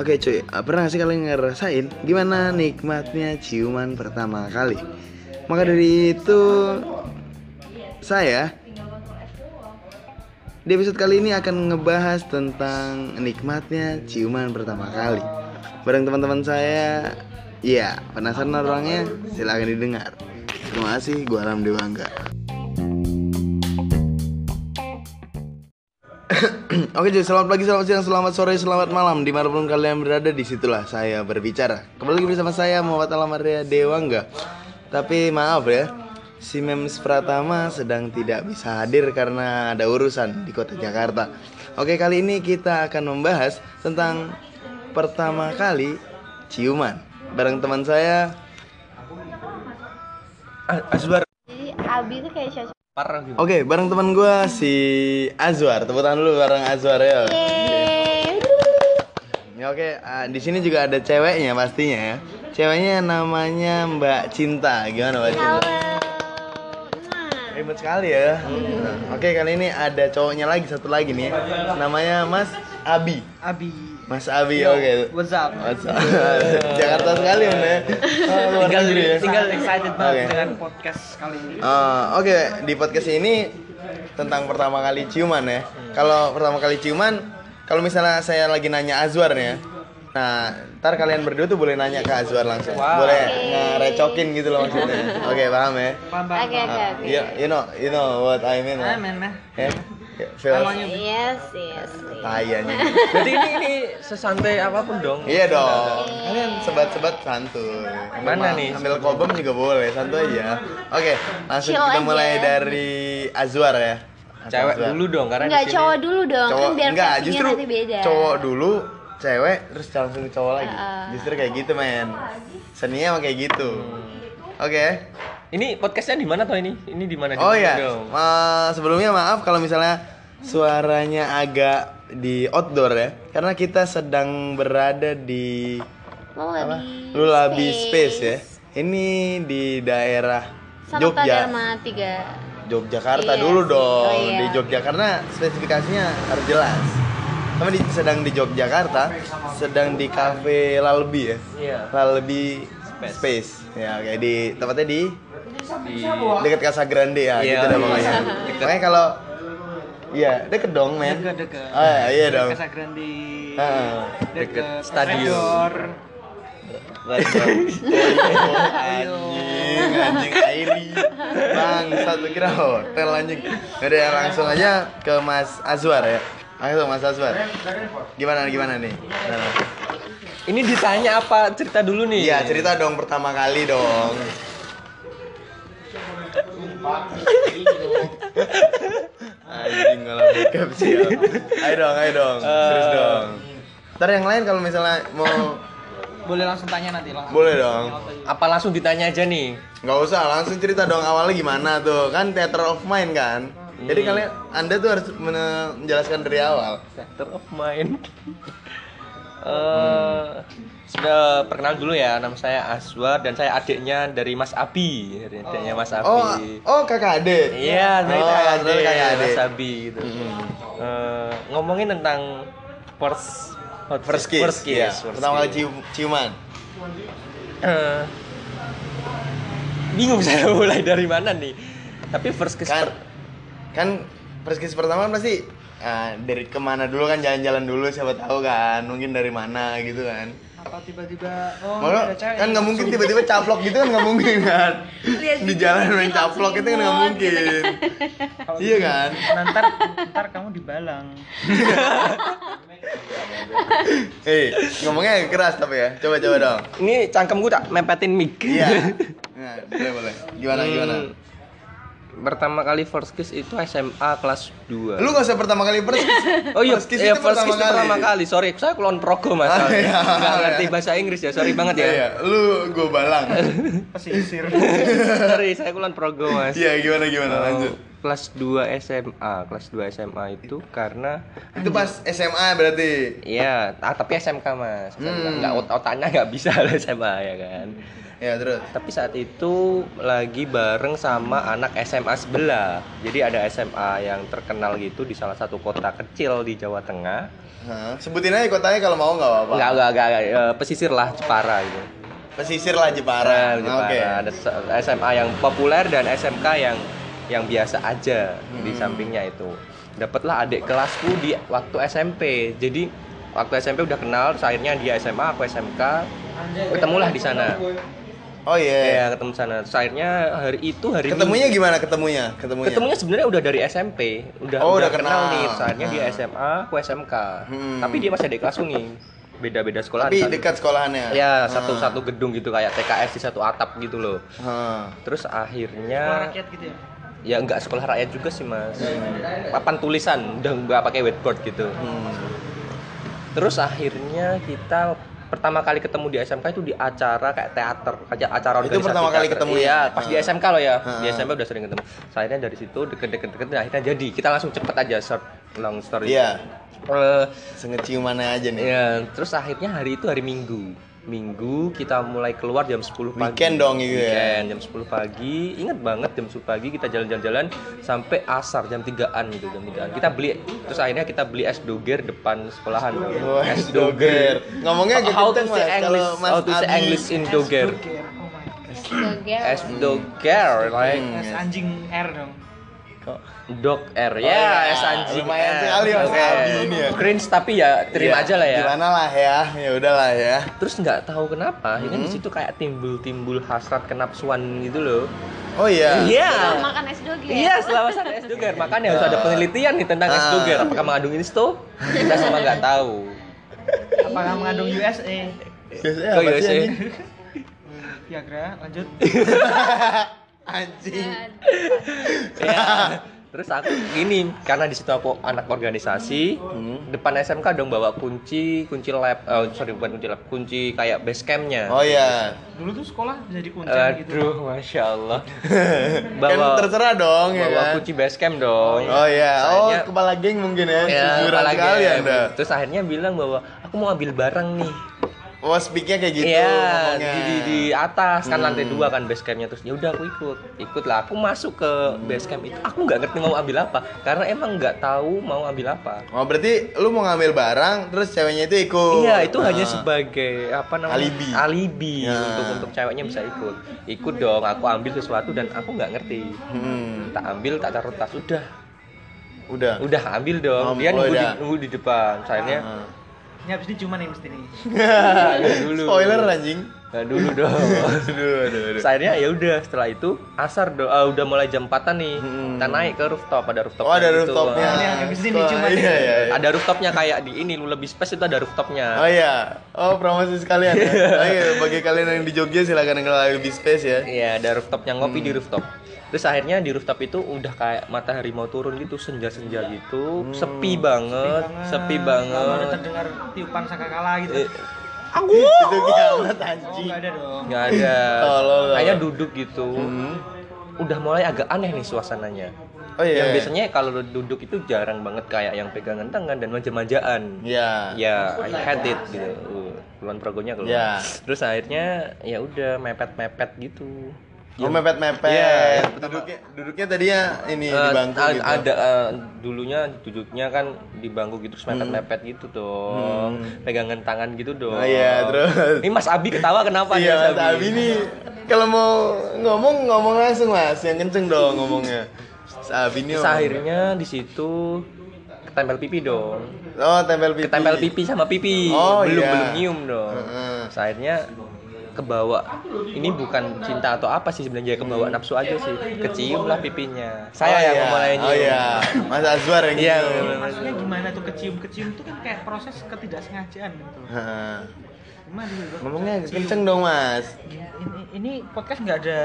Oke cuy, uh, pernah gak sih kalian ngerasain gimana nikmatnya ciuman pertama kali? Maka dari itu saya di episode kali ini akan ngebahas tentang nikmatnya ciuman pertama kali Bareng teman-teman saya Ya, penasaran orangnya? Silahkan didengar Terima kasih, gua Alam Dewangga Oke cuy, selamat pagi, selamat siang, selamat sore, selamat malam. Di mana pun kalian berada, di situlah saya berbicara. Kembali lagi bersama saya, Muhammad Alamaria Dewangga. Tapi maaf ya Si Mems Pratama sedang tidak bisa hadir karena ada urusan di kota Jakarta. Oke, kali ini kita akan membahas tentang pertama kali ciuman. Bareng teman saya Azwar Jadi Abi tuh kayak. Parah gitu. Oke, bareng teman gua si Azwar. Tepuk tangan dulu bareng Azwar ya. Ya, Oke, ah, di sini juga ada ceweknya pastinya ya. Ceweknya namanya Mbak Cinta. Gimana Mbak Cinta? Halo. Ribet sekali ya. Nah, Oke, kali ini ada cowoknya lagi satu lagi nih. Namanya Mas Abi. Abi. Mas Abi, oke. What's up? What's up? Jakarta sekali ya. Oh, Tinggal negeri ya. Tinggal excited banget Oke. dengan podcast kali ini. Eh, Oke, di podcast ini tentang pertama kali ciuman ya. Kalau pertama kali ciuman, kalau misalnya saya lagi nanya Azwar nih ya. Nah, ntar kalian berdua tuh boleh nanya ke Azwar langsung. Wow. Boleh Oke. ngerecokin gitu loh maksudnya. Oke, paham ya? Paham paham. Oke oke oke. you, you know, you know what I mean. Ah, lah. men, men. Ya? Ya, Feel Namanya Yes yes. anjing. Berarti ini ini sesantai apa pun dong. Iya dong. Kalian sebat-sebat santuy. Mana nih? Ambil kobam juga boleh, santuy aja. Oke, langsung Chill kita aja. mulai dari Azwar ya. Cewek Azwar. dulu dong karena Enggak sini- cowok dulu dong cowok kan biar enggak justru nanti beda. cowok dulu cewek terus langsung ke cowok lagi justru kayak gitu men seninya emang kayak gitu oke Ini podcastnya di mana toh ini? Ini di mana? oh Di mana ya dong? sebelumnya maaf kalau misalnya suaranya agak di outdoor ya karena kita sedang berada di Mau apa nggak di Lulabi Space ya ini di daerah Sanata Jogja Dharma 3. Yogyakarta Iya dulu sih. dong Oh, iya. di Jogja karena spesifikasinya harus jelas. Kami di, sedang di Yogyakarta, sedang di cafe Lalbi ya. Iya. Lalbi Space. Ya, kayak di tempatnya di Di dekat Casa Grande ya, Iya, gitu dah iya. pokoknya. Makanya kalau Iya, deket dong, men. Dekat-dekat. Ah, iya dong. Casa Grande. Heeh. Deket Dekat stadion. Redor. anjing, anjing Airi. Bang, satu kira hotel anjing. Udah ya, langsung aja ke Mas Azwar ya. Ayo Mas Azwar. Gimana gimana nih? Nah. Ini ditanya apa cerita dulu nih? Iya, cerita dong pertama kali dong. Anjing kalau bokep sih. ya. Ayo dong, ayo dong. Serius Eh. dong. Ntar yang lain kalau misalnya mau Boleh langsung tanya nanti langsung. boleh dong. Apa langsung ditanya aja nih? Nggak usah, langsung cerita dong awalnya gimana tuh. Kan theater of mind kan. Jadi kalian Anda tuh harus men- menjelaskan dari awal. Theater of mind. Eh, sudah perkenal dulu ya, nama saya Aswar dan saya adiknya dari Mas Abi, dari adiknya Mas Abi. Oh, oh kakak adik. Iya, dari Oh, kakak adik, kakak adik. Mas Abi gitu. Eh, ngomongin tentang first First kiss. first kiss, Iya, first Pertama kali cium ciuman. Eh, bingung saya mulai dari mana nih. Tapi first kiss Kan per- kan first kiss pertama kan pasti ah, dari ke mana dulu kan jalan-jalan dulu siapa tahu kan mungkin dari mana gitu kan Apa tiba-tiba oh cewek? kan nggak mungkin tiba-tiba caplok gitu kan nggak mungkin kan? Lihat di gitu, jalan main caplok itu kan nggak mungkin. Kalau iya gitu, kan? Ntar ntar kamu dibalang. eh ngomongnya agak keras tapi ya. Coba coba dong. Ini cangkemku tak mepetin mic. iya. Nah, boleh boleh. Gimana Hmm, gimana Pertama kali first kiss itu SMA kelas 2. lu nggak usah pertama kali first kiss Oh iya, first kiss iya, itu first pertama kiss itu kali pertama kali. Sorry, saya kulon progo mas. Ah, iya. Nggak ngerti bahasa Inggris ya, sorry banget ya. iya lu gue balang Pesisir. sorry, saya kulon progo mas. iya gimana gimana Oh. lanjut kelas 2 SMA. Kelas 2 SMA itu karena Itu pas SMA berarti. Iya, ah, tapi SMK mas, SMK. Hmm. nggak ot- otaknya nggak bisa lah SMA ya kan. Ya terus. Tapi saat itu lagi bareng sama anak SMA sebelah. Jadi ada SMA yang terkenal gitu di salah satu kota kecil di Jawa Tengah. Hah, sebutin aja kotanya kalau mau nggak apa-apa. Enggak, enggak, enggak, eh, pesisir lah Jepara gitu. Pesisir lah Jepara. Nah, Jepara. Oke. Ada SMA yang populer dan SMK yang yang biasa aja di Hmm. sampingnya itu. Dapatlah adik kelasku di waktu SMP. Jadi waktu SMP udah kenal, terus akhirnya dia SMA, aku SMK. Ketemulah di sana. Oh iya. Iya, ketemu sana. Terus akhirnya hari itu hari Ketemunya Minggu. gimana ketemunya? Ketemunya. Ketemunya sebenarnya udah dari SMP, udah Oh, udah kenal, kenal. nih. Terus akhirnya dia Nah. SMA, aku SMK. Hmm. Tapi dia masih adik kelasku nih. Beda-beda sekolah. Tapi satu- dekat sekolahannya. Ya, Ah. satu satu gedung gitu kayak TKS di satu atap gitu loh. Hah. Terus Sekolah akhirnya rakyat gitu ya. Ya nggak sekolah rakyat juga sih mas. Papan tulisan udah nggak pakai whiteboard gitu. Hmm. Terus akhirnya kita pertama kali ketemu di SMK itu di acara kayak teater, kayak acara Itu pertama kali teater. ketemu Iya, ya? pas di. SMK loh ya. Di Ah. SMP udah sering ketemu. Akhirnya dari situ deket-deket deket nah, akhirnya jadi. Kita langsung cepet aja short long story. Iya. Eh, Senget ciumannya aja nih. Iya, terus akhirnya hari itu hari Minggu. Minggu kita mulai keluar jam 10 pagi. Weekend dong itu ya? Weekend jam 10 pagi. Ingat banget jam 10 pagi kita jalan-jalan sampai asar jam 3-an gitu, jam 3-an. Kita beli terus akhirnya kita beli es doger depan sekolahan. Wah, es doger. Ngomongnya agak How to say Mas. English, Kalau Mas how to say English in doger. Oh my god. Doger. Es doger, like Hmm. Es anjing R dong. Dog R. Oh, Ya, ya. es anjing. Lumayan sekali Mas ini ya. Cringe tapi ya terima Iya, aja lah ya. Gimana lah ya? Ya udahlah ya. terus nggak tahu kenapa Hmm. di situ kayak timbul-timbul hasrat kenapsuan gitu loh Oh iya. iya Setelah makan es doger. iya selama makan es doger makanya harus ada penelitian nih tentang es Ah. doger apakah mengandung insto kita semua nggak tahu Apakah mengandung USA? Kok apa sih USA? Viagra, lanjut. Anjing. ya terus aku gini karena di situ aku anak organisasi Hmm. depan SMK dong bawa kunci kunci lab oh, sorry bukan kunci lab kunci kayak base campnya Oh iya. Dulu tuh sekolah bisa dikuncen gitu. aduh masya Allah kan bawa terserah dong ya bawa kan. kunci base camp dong Oh iya. Oh, Akhirnya- kepala geng mungkin ya. Ya, apalagi sekali ya. Terus akhirnya bilang bahwa aku mau ambil barang nih. Oh, speaknya kayak gitu Iya, di, di, di atas kan Hmm. lantai dua kan base campnya terus ya udah aku ikut ikut lah aku masuk ke base camp itu aku nggak ngerti mau ambil apa karena emang nggak tahu mau ambil apa Oh, berarti lu mau ngambil barang terus ceweknya itu ikut. iya itu Nah. hanya sebagai apa namanya Alibi. alibi Ya. untuk untuk ceweknya bisa ikut ikut dong aku ambil sesuatu dan aku nggak ngerti Hmm. tak ambil tak taruh tas udah Udah. udah ambil dong Oh, dia oh, nunggu, di, nunggu di depan akhirnya Ah. Ini habis ini cuma nih mesti nih. dulu Spoiler anjing. Nah, dulu dong aduh, aduh, aduh. Akhirnya ya udah setelah itu asar do, ah, udah mulai jam 4 nih. Hmm. Kita naik ke rooftop ada rooftop. Oh, ada rooftopnya. Oh, ini yang habis ini Sekolah- cuma iya, iya, iya. Ada rooftopnya kayak di ini lu lebih space itu ada rooftopnya. Oh iya. Oh, promosi sekalian ya. Oh, iya, bagi kalian yang di Jogja silakan kenal lebih space ya. Iya, ada rooftopnya ngopi Hmm. di rooftop. Terus akhirnya di rooftop itu udah kayak matahari mau turun gitu, senja-senja gitu, Hmm. sepi banget, sepi Kalau ada banget. terdengar tiupan sangkakala gitu. Eh, Itu kiamat Oh, anjing. enggak ada dong. nggak ada. Tolol. Kayaknya duduk gitu. Hmm. Udah mulai agak aneh nih suasananya. Oh iya. Yang biasanya kalau duduk itu jarang banget kayak yang pegangan tangan dan manja-manjaan. Iya. ya I had it gitu uh, keluhan progonya keluar Ya. terus akhirnya ya udah mepet mepet gitu Oh, mepet-mepet. Iya. Duduknya duduknya tadinya ini di Eh, bangku a- gitu. ada eh, dulunya duduknya kan di bangku gitu terus mepet mepet gitu dong pegangan tangan gitu dong Hmm. Oh iya, terus. ini Mas Abi ketawa kenapa Iya, Mas Abi nih kalau mau ngomong ngomong langsung Mas, yang kenceng dong ngomongnya. Mas Abi nih. akhirnya di situ ketempel pipi dong Oh, tempel pipi. ketempel pipi sama pipi Oh, belum iya. belum nyium dong Heeh. Terus akhirnya kebawa ini bukan cinta atau apa sih sebenarnya kebawa nafsu aja sih kecium lah pipinya saya Oh, yang iya. memulai Oh iya, Mas Azwar yang Iya, gitu. Maksudnya gimana tuh kecium-kecium tuh kan kayak proses ketidaksengajaan gitu. Gimana? Ngomongnya kenceng dong, Mas. Ini, ini podcast nggak ada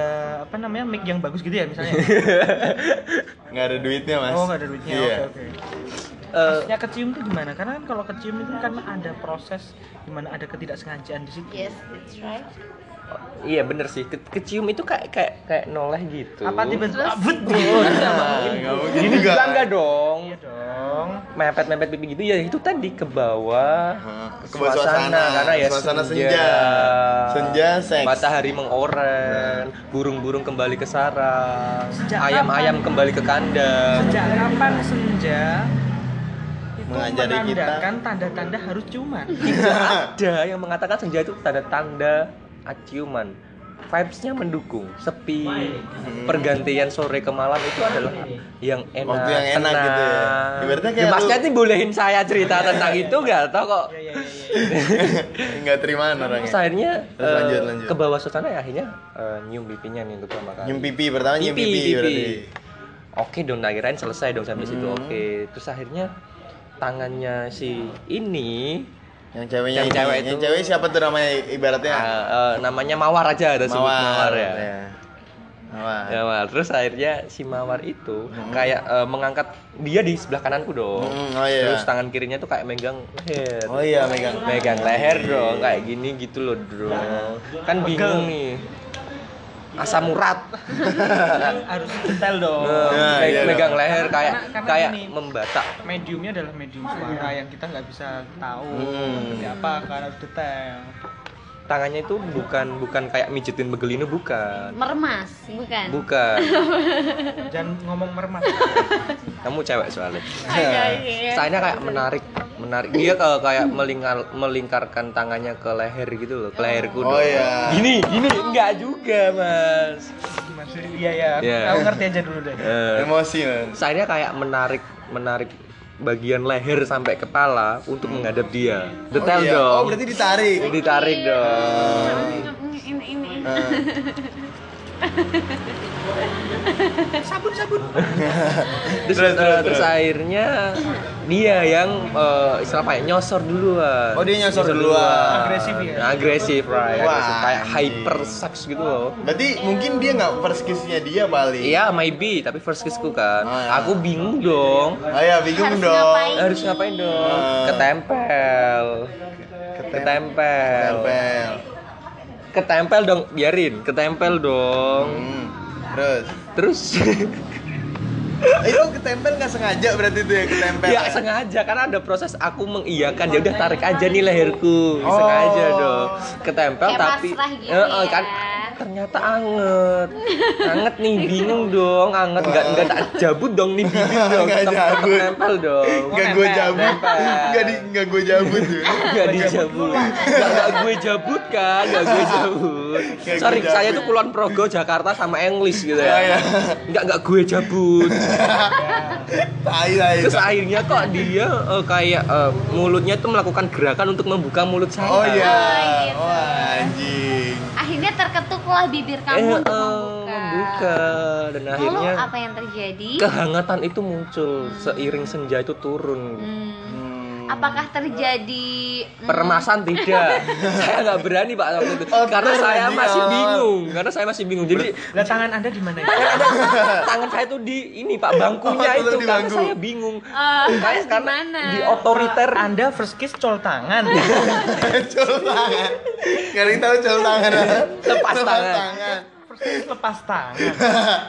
apa namanya mic yang bagus gitu ya misalnya? Nggak ada duitnya, Mas. Oh nggak ada duitnya. Iya. Oke oke. Eh, Maksudnya kecium tuh gimana? Karena kan kalau kecium itu karena ada proses gimana ada ketidaksengajaan di situ. Yes, that's right. Iya bener sih, Ke- kecium itu kayak kayak kayak noleh gitu. Apa tiba-tiba abut bro? Nggak mungkin Gini juga. enggak dong. Iya dong. Mepet-mepet pipi gitu ya itu tadi ke bawah. Ke bawah suasana. karena ya Suasana senja. Senja, seks. Matahari mengoren, burung-burung kembali ke sarang, ayam-ayam kembali ke kandang. Sejak kapan senja itu Mengajari kita. menandakan tanda-tanda harus ciuman? Ada yang mengatakan senja itu tanda-tanda aciuman. Vibes-nya mendukung, sepi, pergantian sore ke malam itu adalah yang enak, Waktu yang enak tenang. gitu ya. Ibaratnya kayak Ya, Masnya lu- nih bolehin saya cerita tentang itu nggak tau kok. Iya iya iya. Enggak terimaan orangnya. Terus akhirnya Terus lanjut, lanjut. ke bawah suasana ya akhirnya eh, nyium pipinya nih untuk pertama kali. Nyium pipi pertama nyium Pipi, pipi, pipi. berarti. Oke dong, nah kirain selesai dong sampai situ. Hmm. Oke, terus akhirnya tangannya si ini Yang ceweknya Yang cewek Yang itu. cewek siapa tuh namanya ibaratnya? eh, eh, namanya Mawar aja ada sebut Mawar ya. Mawar. Ya, Mawar. Terus akhirnya si Mawar itu kayak eh, mengangkat dia di sebelah kananku dong. Hmm, oh iya. Terus tangan kirinya tuh kayak megang leher. Oh iya megang. megang leher dong kayak gini gitu loh bro kan bingung nih asam urat harus detail dong. Nah, me- iya megang dong. leher kayak Karena- kayak gini. membatak Mediumnya adalah medium suara yang kita nggak bisa tahu Hmm. seperti apa karena harus detail. tangannya itu bukan bukan kayak mijitin begelinu bukan Meremas, bukan? bukan Dan ngomong mermas. kamu cewek soalnya Iya, iya. saya kayak menarik menarik dia ke- kayak melingkar melingkarkan tangannya ke leher gitu loh ke leherku Oh, dong. iya. gini gini enggak juga mas Maksudnya iya ya. Aku, Iya. aku ngerti aja dulu deh. Eh, Emosi man. saya kayak menarik menarik bagian leher sampai kepala untuk menghadap dia detail oh, iya. dong Oh berarti ditarik. ditarik dong Ini, ini, ini. Nah. terus, Terus, terus, terus terus. akhirnya dia yang eh, istilah apa ya nyosor duluan Oh, dia nyosor duluan. Agresif ya? agresif right Wah, agresif. kayak hyper sex gitu loh Berarti mungkin dia nggak first kiss-nya dia paling. Iya, maybe, tapi first kissku kan. Oh, iya. Aku bingung dong. Oh ya bingung Harus dong. ngapain? Harus ngapain dong? Ah. Ketempel. Ketempel. Tempel. Ketempel dong, biarin. Ketempel dong. Hmm. Terus. Terus Eh, itu ketempel nggak sengaja berarti itu ya ketempel. ya sengaja karena ada proses aku mengiyakan ya udah tarik aja nih leherku. Oh. Sengaja dong. Ketempel Kayak tapi gitu eh, ya. kan ternyata anget. Anget nih, bingung dong, anget enggak enggak tak jabut dong nih, bingung dong. Nggak jabut. ketempel dong. Nggak gue Nempel, jabut. nempel. Nggak di nggak gue jabut tuh. Gak dicabut Gak, gak gue jabut kan Gak gue jabut Nggak Sorry saya tuh Kulon Progo Jakarta sama English gitu Oh, ya iya. Gak, gak gue jabut. Terus akhirnya kok dia eh, kayak eh, mulutnya tuh melakukan gerakan untuk membuka mulut saya Oh iya. Oh, gitu. Wah anjing. Akhirnya terketuklah bibir Eh, kamu untuk eh, membuka. membuka Dan Lalu akhirnya apa yang terjadi? kehangatan itu muncul Seiring senja itu turun Hmm. Hmm. Apakah terjadi hmm, Peremasan tidak Saya nggak berani pak waktu itu Oh, Karena saya masih awal. bingung Karena saya masih bingung Jadi Lah tangan Anda di mana? tangan saya tuh di ini pak bangkunya Oh, itu karena bangku. saya bingung Kayak harus karena gimana? di otoriter Anda first kiss col tangan. Col tangan. Nggak ada yang tahu col tangan. Lepas tangan. Kiss lepas tangan.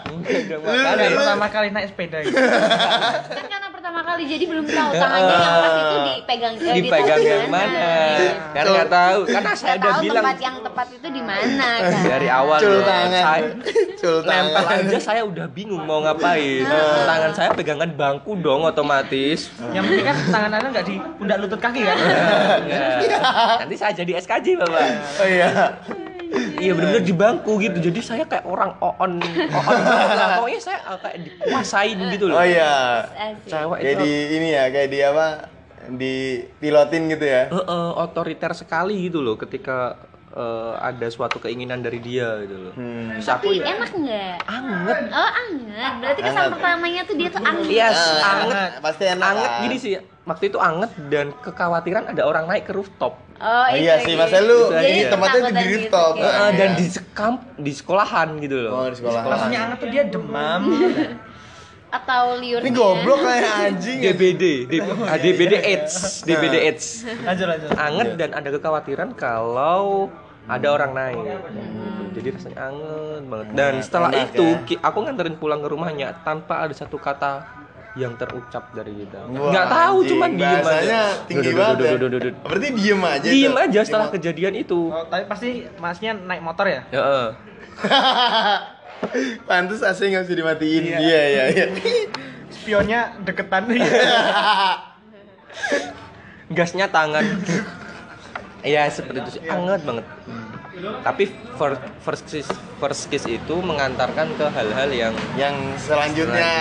Enggak dong, makanya. Kalian lu- pertama kali naik sepeda itu. kan karena pertama kali jadi belum tahu tangannya yang pas itu dipegang eh, dipegang ditaruh yang di mana Iya. karena nggak tahu karena saya udah tahu bilang tempat yang tepat itu di mana kan dari awal dong, tangan. saya nempel tangan. aja saya udah bingung mau ngapain tangan saya pegangan bangku dong otomatis Yang penting kan tangan Anda nggak di pundak lutut kaki kan? Ya. nanti saya jadi SKJ bapak Oh iya. Iya bener-bener di bangku gitu Jadi saya kayak orang on on lah Pokoknya saya uh, kayak dikuasain gitu loh Oh iya. Cewek Kayak itu di ini ya, kayak di apa? Di pilotin gitu ya. Eh, eh, otoriter sekali gitu loh Ketika eh, ada suatu keinginan dari dia gitu loh Hmm. Terus aku tapi ya enak nggak anget oh anget berarti kesan Anget. pertamanya tuh dia tuh anget Yes, Ah, anget Pasti enak. Anget kan? gini sih Waktu itu anget dan kekhawatiran ada orang naik ke rooftop oh, Oh iya sih, gitu. masa lu Jadi Iya. tempatnya di rooftop. gitu, Eh, eh, dan Iya. di sekam di sekolahan gitu loh Oh, di sekolah. Maksudnya anget tuh dia demam. atau liurnya Ini goblok kayak anjing. ya. DBD, D- ah, DBD AIDS, DBD AIDS. Lanjut lanjut. Anget dan ada kekhawatiran kalau ada orang naik gitu. jadi rasanya anget banget dan setelah enak itu ya. aku nganterin pulang ke rumahnya tanpa ada satu kata yang terucap dari kita Wah, nggak tahu anjing, cuman diem bahasanya aja tinggi banget ya. Berarti diem aja diem tuh. aja setelah Diem. kejadian itu Oh, tapi pasti masnya naik motor ya? ya eh. Pantes AC nggak bisa dimatiin. Iya iya iya. Spionnya deketan gasnya tangan Iya seperti itu sih anget banget tapi first first kiss first kiss itu mengantarkan ke hal-hal yang Yang selanjutnya,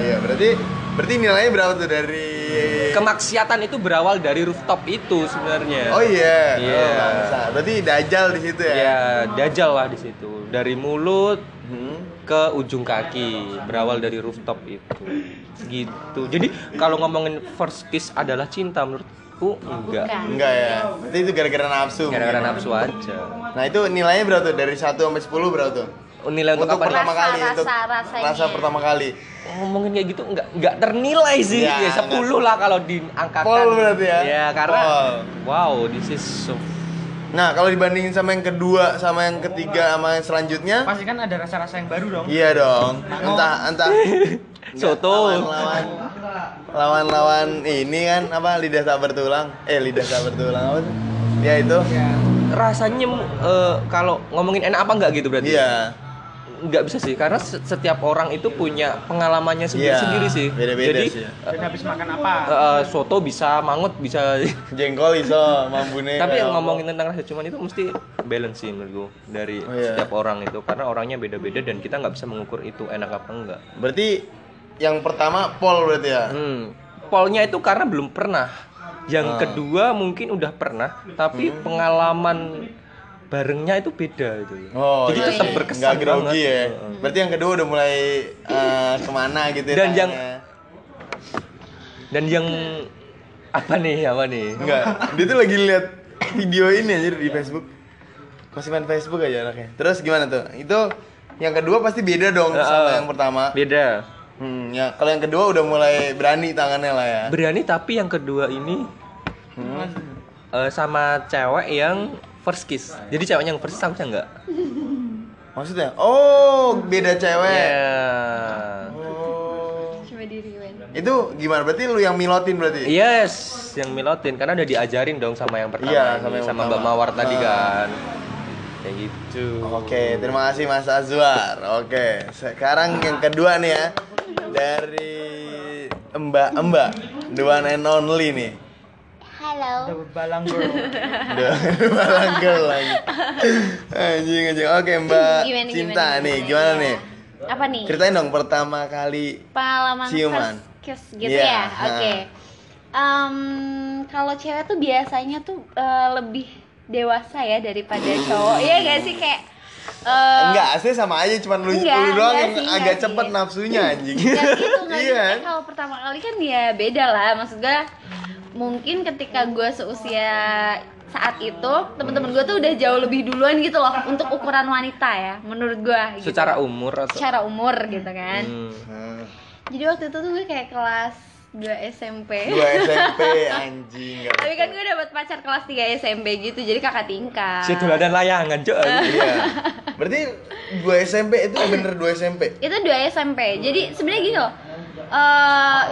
ya berarti berarti nilainya berapa tuh dari? kemaksiatan itu berawal dari rooftop itu sebenarnya Oh iya. Iya. Oh, bangsa. berarti dajal di situ ya. ya dajal lah di situ dari mulut Hmm. ke ujung kaki berawal dari rooftop itu gitu jadi kalau ngomongin first kiss adalah cinta menurutku enggak Bukan. Enggak ya. Berarti itu gara-gara nafsu. gara-gara mungkin. nafsu aja Nah, itu nilainya berapa tuh? Dari 1 sampai 10 berapa tuh? nilai untuk, apa nih? pertama Rasa, kali untuk rasa, rasanya. rasa pertama kali. ngomongin kayak gitu nggak nggak ternilai sih Ya, ya, 10 lah kalau diangkatkan Pol berarti ya? ya karena Pol. wow this is so Nah, kalau dibandingin sama yang kedua, sama yang ketiga, sama yang selanjutnya, Pasti kan ada rasa-rasa yang baru dong. iya dong. Entah entah Soto. lawan lawan lawan ini kan apa lidah tak bertulang. Eh, lidah tak bertulang apa tuh? Ya itu. rasanya eh, kalau ngomongin enak apa nggak gitu berarti Iya. nggak bisa sih karena se- setiap orang itu punya pengalamannya Iya. sendiri-sendiri sih Beda-beda jadi sih. ya. Dan habis makan apa? eh, eh, soto bisa mangut bisa Jengkol iso mambune. tapi yang ngomongin tentang rasa cuman itu mesti balance sih menurut gue dari Oh, iya. setiap orang itu karena orangnya beda-beda dan kita nggak bisa mengukur itu enak apa enggak Berarti yang pertama pol berarti ya. Hmm. Polnya itu karena belum pernah. Yang Ah. kedua mungkin udah pernah, tapi Hmm. pengalaman barengnya itu beda gitu. Oh, Jadi iya, tetap iya. berkesan Nggak grogi ya. Heeh. Berarti yang kedua udah mulai eh, ke mana gitu ya. Dan yang-. Dan yang apa nih? Apa nih? Enggak, dia tuh lagi lihat video ini aja di Facebook. Masih main Facebook aja anaknya. Terus gimana tuh? Itu yang kedua pasti beda dong sama Heeh. yang pertama. Beda. Hmm, ya kalau yang kedua udah mulai berani tangannya lah ya. Berani tapi yang kedua ini Hmm. eh, sama cewek yang first kiss. Jadi ceweknya yang first kiss aku enggak. Maksudnya? Oh, beda cewek. Ya. Oh. Coba di rewind. Itu gimana? Berarti lu yang milotin berarti? Yes, yang milotin karena udah diajarin dong sama yang pertama Iya, sama yang sama. Mbak Mawar tadi Ah. kan. Kayak gitu. Oke, terima kasih Mas Azwar. Oke, sekarang yang kedua nih ya dari Mbak Mbak, the one and only nih. Halo. Balang girl. Udah malang girl lagi. Anjing anjing. Oke, Mbak Gimana, Cinta gimana, nih, gimana? gimana nih? Apa nih? Ceritain dong pertama kali Pengalaman Ciuman. first kiss gitu Iya, ya. Oke. Em, kalau cewek tuh biasanya tuh eh, lebih dewasa ya daripada cowok. Iya gak sih kayak eh, Enggak, asli sama aja cuman lu, Enggak, lu doang enggak yang sih, agak enggak cepet sih. nafsunya anjing. Ya gitu nggak Iya. gitu. Kalau pertama kali kan ya beda lah. Maksud gue mungkin ketika gue seusia saat itu teman-teman gue tuh udah jauh lebih duluan gitu loh untuk ukuran wanita ya menurut gue gitu. Secara umur atau secara umur gitu kan Hmm. Hmm. jadi waktu itu tuh gue kayak kelas 2 SMP Dua SMP anjing enggak. tapi kan gue dapet pacar kelas 3 SMP gitu jadi kakak tingkat Si dan layangan, Cok. Iya. Berarti dua SMP itu bener dua SMP. itu 2 SMP jadi sebenarnya gini loh eh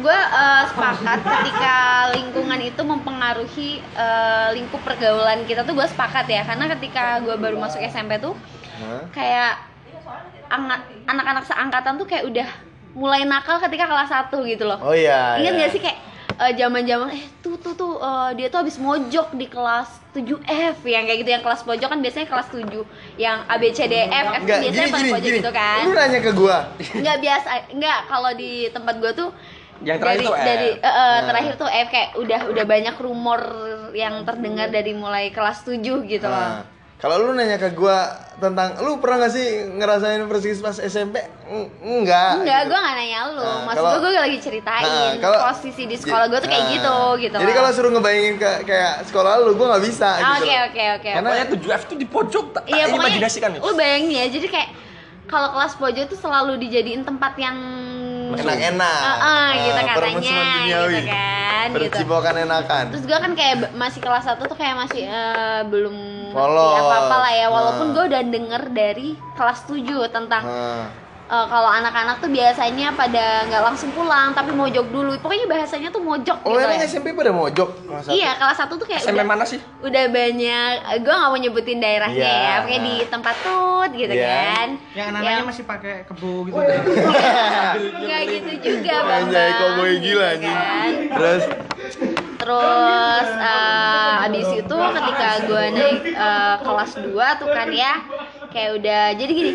gue eh, sepakat ketika lingkungan itu mempengaruhi eh, lingkup pergaulan kita tuh gue sepakat ya karena ketika gue baru masuk SMP tuh Hah? kayak anak-anak seangkatan tuh kayak udah mulai nakal ketika kelas 1 gitu loh Oh iya. Ingat iya. gak sih kayak eh, zaman-zaman eh tuh tuh tuh eh, dia tuh habis mojok di kelas 7F yang kayak gitu yang kelas pojok kan biasanya kelas 7 yang A B C D F F tuh Enggak, biasanya gini gini pojok gini. gitu kan. Lu nanya ke gua. Enggak biasa enggak kalau di tempat gua tuh Yang terakhir dari, tuh F. dari eh, eh, Nah. terakhir tuh F kayak udah udah banyak rumor yang terdengar dari mulai kelas 7 gitu Nah, loh. Kalau lu nanya ke gua tentang lu pernah gak sih ngerasain persis pas SMP? Eng- Enggak. Enggak, gitu. gua gak nanya lu. Nah, Maksud kalau- gua gua lagi ceritain Nah, kalau- posisi di sekolah gua tuh kayak Nah, gitu gitu Jadi kalau suruh ngebayangin ke, kayak sekolah lu, gua nggak bisa gitu. Oke oke oke. Karena Pokoknya 7F tuh di pojok tak Iya imajinasikan nih. lu bayangin ya jadi kayak kalau kelas pojok itu selalu dijadiin tempat yang enak-enak. Ah, ah, gitu katanya permusuhan duniawi. gitu kan kan gitu Percipokan enakan. terus gue kan kayak masih kelas 1 tuh kayak masih eh, belum Polos. apa apa lah ya walaupun Nah. gue udah denger dari kelas 7 tentang Nah, eh, kalau anak-anak tuh biasanya pada nggak langsung pulang tapi mojok dulu pokoknya bahasanya tuh mojok Oh gitu ya SMP pada mojok? Kelas satu? iya kelas 1 tuh kayak SMP udah, mana sih? udah banyak gue nggak mau nyebutin daerahnya Iya. ya pokoknya di tempat tut gitu Iya. kan Yang anak-anaknya masih pakai kebo gitu. nggak gitu juga Anjay, Bambang, cowboy gila gitu anjing. kan. Terus Terus eh, abis itu ketika gue naik eh, kelas 2 tuh kan ya kayak udah jadi gini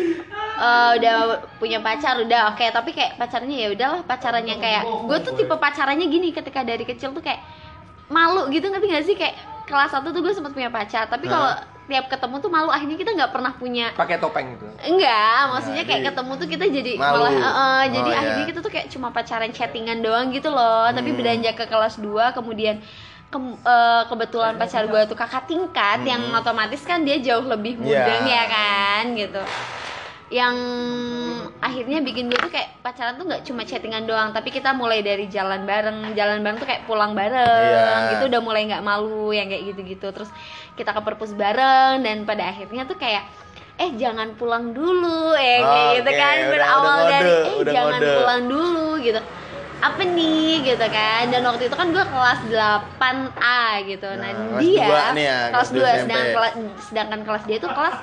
eh, udah punya pacar udah oke tapi kayak pacarnya ya udahlah pacarannya kayak gue tuh tipe pacarannya gini ketika dari kecil tuh kayak malu gitu ngerti gak sih kayak kelas 1 tuh gue sempat punya pacar tapi kalau tiap ketemu tuh malu akhirnya kita nggak pernah punya Pakai topeng gitu. Enggak, maksudnya Nah, kayak jadi ketemu tuh kita jadi malu. malah eh, eh, jadi Oh, akhirnya iya. kita tuh kayak cuma pacaran chattingan doang gitu loh. Tapi Hmm. beranjak ke kelas 2 kemudian ke- eh, kebetulan pacar gue tuh kakak tingkat yang Hmm. otomatis kan dia jauh lebih Iya. mudeng ya kan gitu. Yang akhirnya bikin gue tuh kayak pacaran tuh nggak cuma chattingan doang, tapi kita mulai dari jalan bareng, jalan bareng tuh kayak pulang bareng, Iya. gitu udah mulai nggak malu yang kayak gitu-gitu. Terus kita ke perpus bareng dan pada akhirnya tuh kayak eh jangan pulang dulu eh kayak gitu Oke, kan berawal udah dari eh udah jangan ngode. pulang dulu gitu apa nih gitu kan dan waktu itu kan gue kelas 8A gitu nah, Nah, kelas dia dua nih ya, kelas kelas 2 dua SMP. sedangkan kelas sedangkan kelas dia itu kelas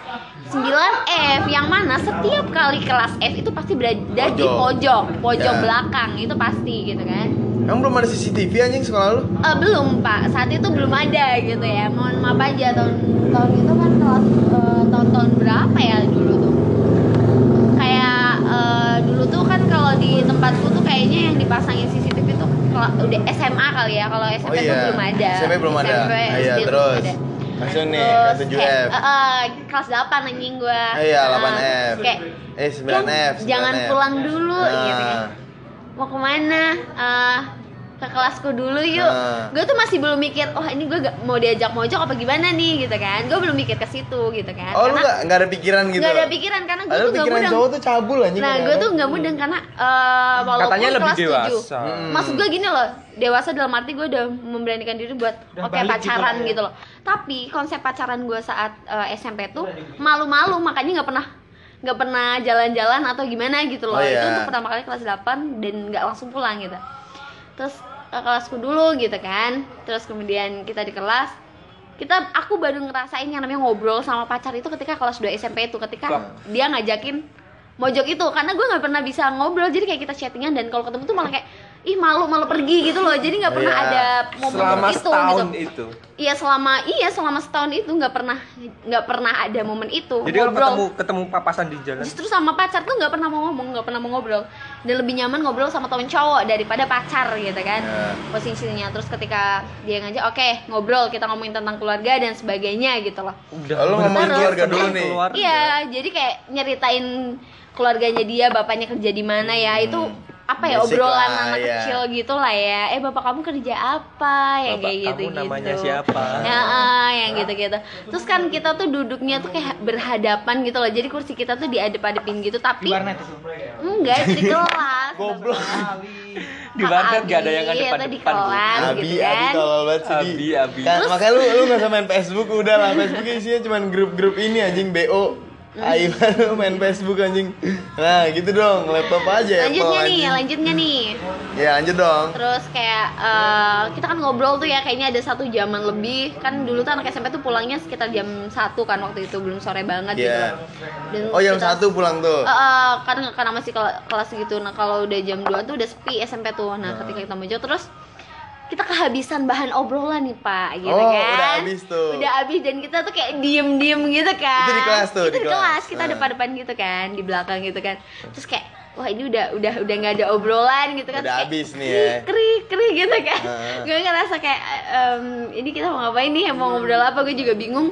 9F yang mana setiap kali kelas F itu pasti berada di Pojok. pojok Ya. belakang itu pasti gitu kan Emang belum ada CCTV anjing sekolah lu? Eh, belum pak saat itu belum ada gitu ya mohon maaf aja tahun tahun itu kan kelas eh, tahun-tahun berapa ya dulu tuh dulu tuh kan kalau di tempatku tuh kayaknya yang dipasangin CCTV tuh kela- udah SMA kali ya kalau SMP Oh iya. tuh belum ada SMP belum ada. SMP, Ah, iya, SD terus. belum ada. Langsung nih, Terus kelas 7F. kayak, eh, eh, kelas 8 anjing gua Ah, iya, Eh, 8F. kayak Eh, 9F. "Kan, jangan 9F. pulang dulu Nah. gitu kan mau ke mana Eh, ke kelasku dulu yuk Nah. gue tuh masih belum mikir oh ini gue gak mau diajak mojok apa gimana nih gitu kan gue belum mikir ke situ gitu kan Oh, lu karena gak, gak ada pikiran gitu? nggak ada pikiran karena gue tuh gak pikiran mudeng cowok tuh cabul anjing. nah gue kadang-kadang. tuh nggak mudeng karena eh, walaupun Katanya lebih kelas 7 dewasa. Hmm. maksud gue gini loh dewasa dalam arti gue udah memberanikan diri buat oke pacaran gitu lah ya. gitu loh tapi konsep pacaran gue saat eh, SMP tuh malu-malu makanya nggak pernah nggak pernah jalan-jalan atau gimana gitu loh Oh, itu iya. untuk pertama kali kelas 8 dan nggak langsung pulang gitu terus ke kelasku dulu gitu kan terus kemudian kita di kelas kita aku baru ngerasain yang namanya ngobrol sama pacar itu ketika kelas 2 SMP itu ketika Wah. dia ngajakin mojok itu karena gue nggak pernah bisa ngobrol jadi kayak kita chattingan dan kalau ketemu tuh malah kayak ih malu malu pergi gitu loh jadi nggak pernah Iya. ada momen Selama itu setahun gitu itu. iya selama iya selama setahun itu nggak pernah nggak pernah ada momen itu Jadi kalau ngobrol ketemu ketemu papasan di jalan. justru sama pacar tuh nggak pernah mau ngomong nggak pernah mau ngobrol dan lebih nyaman ngobrol sama temen cowok daripada pacar gitu kan Ya. posisinya terus ketika dia ngajak oke ngobrol kita ngomongin tentang keluarga dan sebagainya gitu loh Udah. Oh, lu ngomongin Terus, keluarga dulu nih. keluarga. iya jadi kayak nyeritain keluarganya dia bapaknya kerja di mana ya itu apa ya Basic obrolan lah, anak iya. kecil gitu lah ya eh bapak kamu kerja apa ya Bapak kayak gitu kamu gitu namanya siapa? ya ah, yang gitu gitu terus kan kita tuh duduknya tuh kayak berhadapan gitu loh jadi kursi kita tuh diadep-adepin gitu Di tapi warnet itu. enggak itu di kelas Goblok. Di warnet gak ada yang Abi, ada depan di kelas Abi, gitu Abi kan tolol banget sih. Abi, Di. Abi. Kan, makanya lu lu gak usah main Facebook udah lah. Facebook isinya cuma grup-grup ini anjing BO. Ayo lu main Facebook anjing. Nah, gitu dong, laptop aja lanjutnya Apple, nih anjing. lanjutnya nih Ya, lanjut dong. terus kayak eh, kita kan ngobrol tuh ya kayaknya ada satu jaman lebih kan dulu tuh anak SMP tuh pulangnya sekitar jam satu kan waktu itu belum sore banget gitu Iya. loh. Dan Oh, jam kita- satu pulang tuh. Eh, eh, karena karena masih kela- kelas gitu nah kalau udah jam 2 tuh udah sepi SMP tuh nah ketika kita mojok terus kita kehabisan bahan obrolan nih pak gitu Oh, kan udah habis tuh. udah habis dan kita tuh kayak diem diem gitu kan Itu di kelas tuh, Itu di di kelas. kelas kita Nah. depan depan gitu kan di belakang gitu kan terus kayak wah ini udah udah udah nggak ada obrolan gitu kan Udah Terus habis kayak, nih ya. krik krik gitu kan Nah. gue ngerasa kayak em, ini kita mau ngapain nih mau ngobrol apa gue juga bingung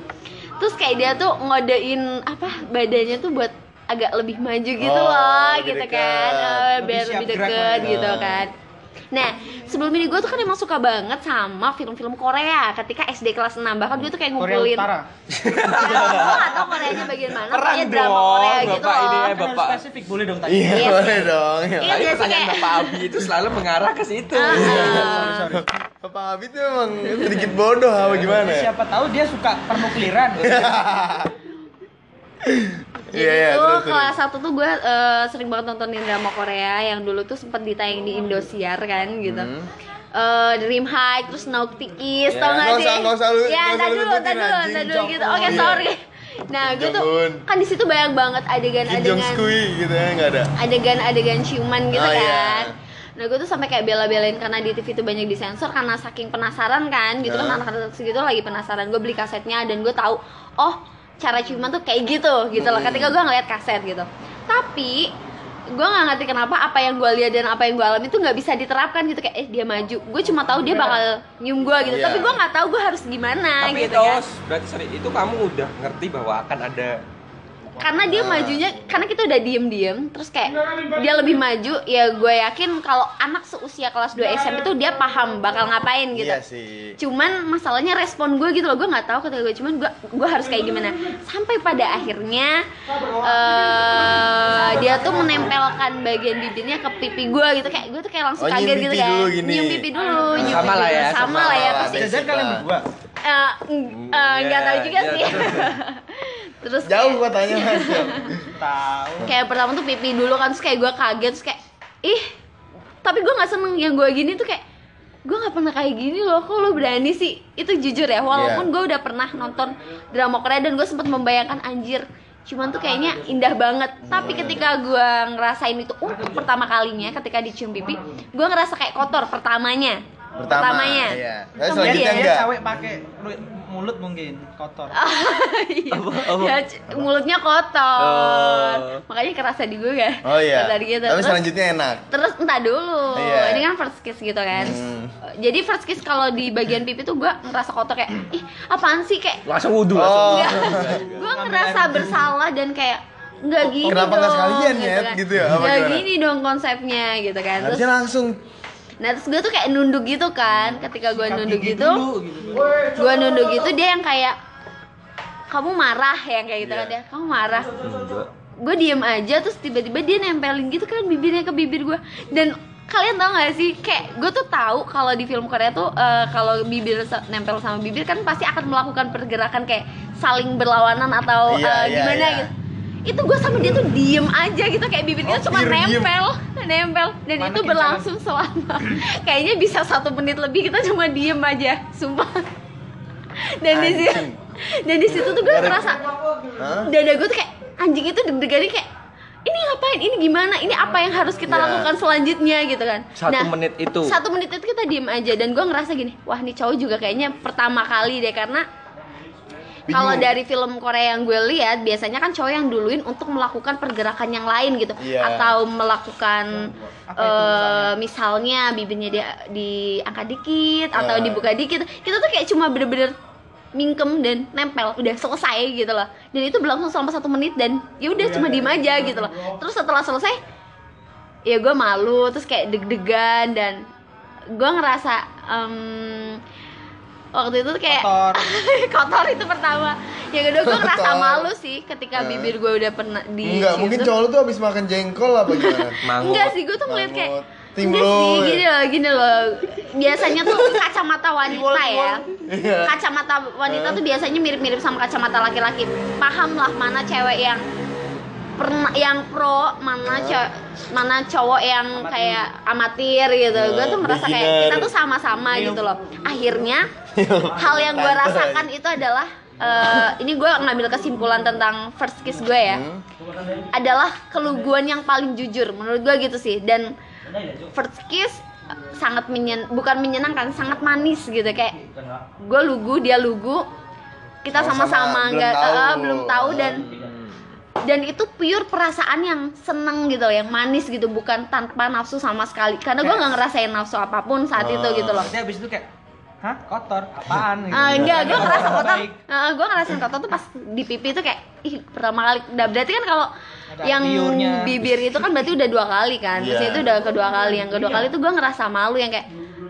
terus kayak dia tuh ngodein apa badannya tuh buat agak lebih maju gitu Oh, loh lebih gitu deket. kan Eh, Lebih biar lebih deket lah. gitu kan Nah, sebelum ini gue tuh kan emang suka banget sama film-film Korea ketika SD kelas 6 Bahkan gue tuh kayak Korea ngumpulin Utara. Gue gak tau Koreanya bagian mana Perang Kayak drama dong, Korea gitu Bapak ini, loh eh, Kan harus Bapak. spesifik boleh dong tanya. Iya, Iya boleh dong. Iya sih pertanyaan kayak Bapak Abi itu selalu mengarah ke situ. Ah, Sorry, sorry. Bapak Abi tuh emang sedikit bodoh apa gimana ya? Siapa tahu dia suka pernukliran. Jadi Iya, iya, tuh terus, terus. kelas satu tuh gue eh, sering banget nontonin drama Korea yang dulu tuh sempet ditayang di Indosiar kan gitu. Hmm. Eh, Dream High terus Kiss Ya, tau gak nggak sih? usah- nggak usah lu- ya, ntar dulu, ntar dulu, ntar dulu gitu. Oke, Iya. sorry. Nah, gue tuh kan di situ banyak banget adegan-adegan gitu ya nggak ada. adegan-adegan ciuman gitu Oh, iya. kan. Nah gue tuh sampai kayak bela-belain karena di TV itu banyak disensor karena saking penasaran kan gitu kan Hah? anak-anak segitu lagi penasaran gue beli kasetnya dan gue tahu oh cara ciuman tuh kayak gitu gitu loh. Ketika gue ngeliat kaset gitu. Tapi gue nggak ngerti kenapa apa yang gue lihat dan apa yang gue alami itu nggak bisa diterapkan gitu. Kayak eh dia maju. Gue cuma tahu dia bakal nyium gue gitu. Iya. tapi gue nggak tahu gue harus gimana Tapi gitu itu kan. berarti sorry, itu kamu udah ngerti bahwa akan ada karena dia majunya karena kita udah diem-diem terus kayak dia lebih maju ya gue yakin kalau anak seusia kelas 2 SMP itu dia paham bakal ngapain gitu. Iya sih. cuman masalahnya respon gue gitu loh gue nggak tahu ketika gue cuman gue gue harus kayak gimana. Sampai pada akhirnya eh dia tuh menempelkan bagian bibirnya ke pipi gue gitu kayak gue tuh kayak langsung Oh, kaget gitu kan. nyium pipi dulu nyium Sama pipi lah ya, sama, sama lah ya Jajan kalian berdua. eh, eh, nggak tahu juga Iya, sih terus Jauh kayak- gua tanya mas. Tahu. kayak pertama tuh pipi dulu kan terus kayak gue kaget terus kayak ih tapi gue nggak seneng yang gue gini tuh kayak gue nggak pernah kayak gini loh kok lo berani sih itu jujur ya walaupun Iya. gue udah pernah nonton drama Korea dan gue sempat membayangkan anjir cuman tuh kayaknya indah banget tapi ketika gue ngerasain itu untuk pertama kalinya ketika dicium pipi gue ngerasa kayak kotor pertamanya Pertama, pertamanya iya. Tapi selanjutnya kemudian enggak. cewek pakai lu- mulut mungkin kotor. Iya. Ya, c- mulutnya kotor Oh. makanya kerasa di gue kan Oh iya. Tadi gitu. Tapi Terus- selanjutnya enak. Terus entah dulu, Iya. ini kan first kiss gitu kan. Hmm. Jadi first kiss kalau di bagian pipi tuh gue ngerasa kotor kayak, ih apaan sih kayak, langsung wudhu Oh. gue ngerasa bersalah dan kayak nggak gini Kenapa dong. nggak sekalian, Nyet? kan. Gitu ya? Nggak gini dong konsepnya gitu kan. Terus, Harusnya langsung. Nah terus gue tuh kayak nunduk gitu kan. Ketika gue nunduk gigi gitu, dulu, gitu. gue nunduk gitu dia yang kayak kamu marah yang kayak gitu kan Iya. dia kamu marah gue diem aja terus tiba-tiba dia nempelin gitu kan bibirnya ke bibir gue dan kalian tau gak sih kayak gue tuh tahu kalau di film Korea tuh eh, kalau bibir nempel sama bibir kan pasti akan melakukan pergerakan kayak saling berlawanan atau Iya, eh, iya, gimana iya. gitu itu gue sama dia tuh diem aja gitu kayak bibir kita Oh, cuma pure diem. nempel nempel. Dan Mana itu berlangsung selama kayaknya bisa satu menit lebih kita cuma diem aja sumpah. Dan di situ dan di situ tuh gue ngerasa dada gue tuh kayak anjing itu deg-degannya kayak ini ngapain? Ini gimana? Ini apa yang harus kita Ya. lakukan selanjutnya? gitu kan. Satu menit itu. satu menit itu kita diem aja dan gue ngerasa gini wah nih cowok juga kayaknya pertama kali deh karena kalau dari film Korea yang gue lihat biasanya kan cowok yang duluin untuk melakukan pergerakan yang lain gitu. Iya. atau melakukan Apa itu eh, misalnya? bibirnya dia diangkat dikit atau Ya. dibuka dikit. Kita tuh kayak cuma bener-bener mingkem dan nempel udah selesai gitu loh. Dan itu berlangsung selama satu menit dan ya udah cuma diem aja gitu loh. Terus setelah selesai ya gue malu terus kayak deg-degan dan gue ngerasa em, waktu itu tuh kayak Kotor. kotor itu pertama yang kedua gue ngerasa malu sih ketika Eh. bibir gue udah pernah di Enggak, mungkin cowok lu tuh habis makan jengkol apa gimana? Mangut. Enggak sih, gue tuh ngeliat kayak. Enggak Timbul. sih, gini loh, gini loh Biasanya tuh kacamata wanita ya Iya. Kacamata wanita tuh biasanya mirip-mirip sama kacamata laki-laki Paham lah mana cewek yang pernah yang pro mana cewek mana cowok yang kayak amatir gitu. Gue tuh merasa kayak beginner. kita tuh sama-sama gitu loh. Akhirnya hal yang gue rasakan itu adalah eh, ini gue ngambil kesimpulan tentang first kiss gue ya. Hmm? adalah keluguan yang paling jujur menurut gue gitu sih. Dan first kiss sangat menyen bukan menyenangkan sangat manis gitu. Kayak gue lugu dia lugu kita Sama-sama, sama-sama belum nggak tahu. eh, belum tahu dan dan itu pure perasaan yang seneng gitu loh, yang manis gitu bukan tanpa nafsu sama sekali karena gue nggak ngerasain nafsu apa pun saat itu Oh. gitu loh Berarti habis itu kayak hah kotor apaan gitu. Ah, enggak, gue ngerasa kotor. Baik. Ah, gue ngerasain kotor tuh pas di pipi tuh kayak ih pertama kali. Nah, berarti kan kalau yang liurnya. bibir itu kan berarti udah dua kali kan. Terus Iya. itu udah kedua kali. Yang kedua kali tuh gue ngerasa malu yang kayak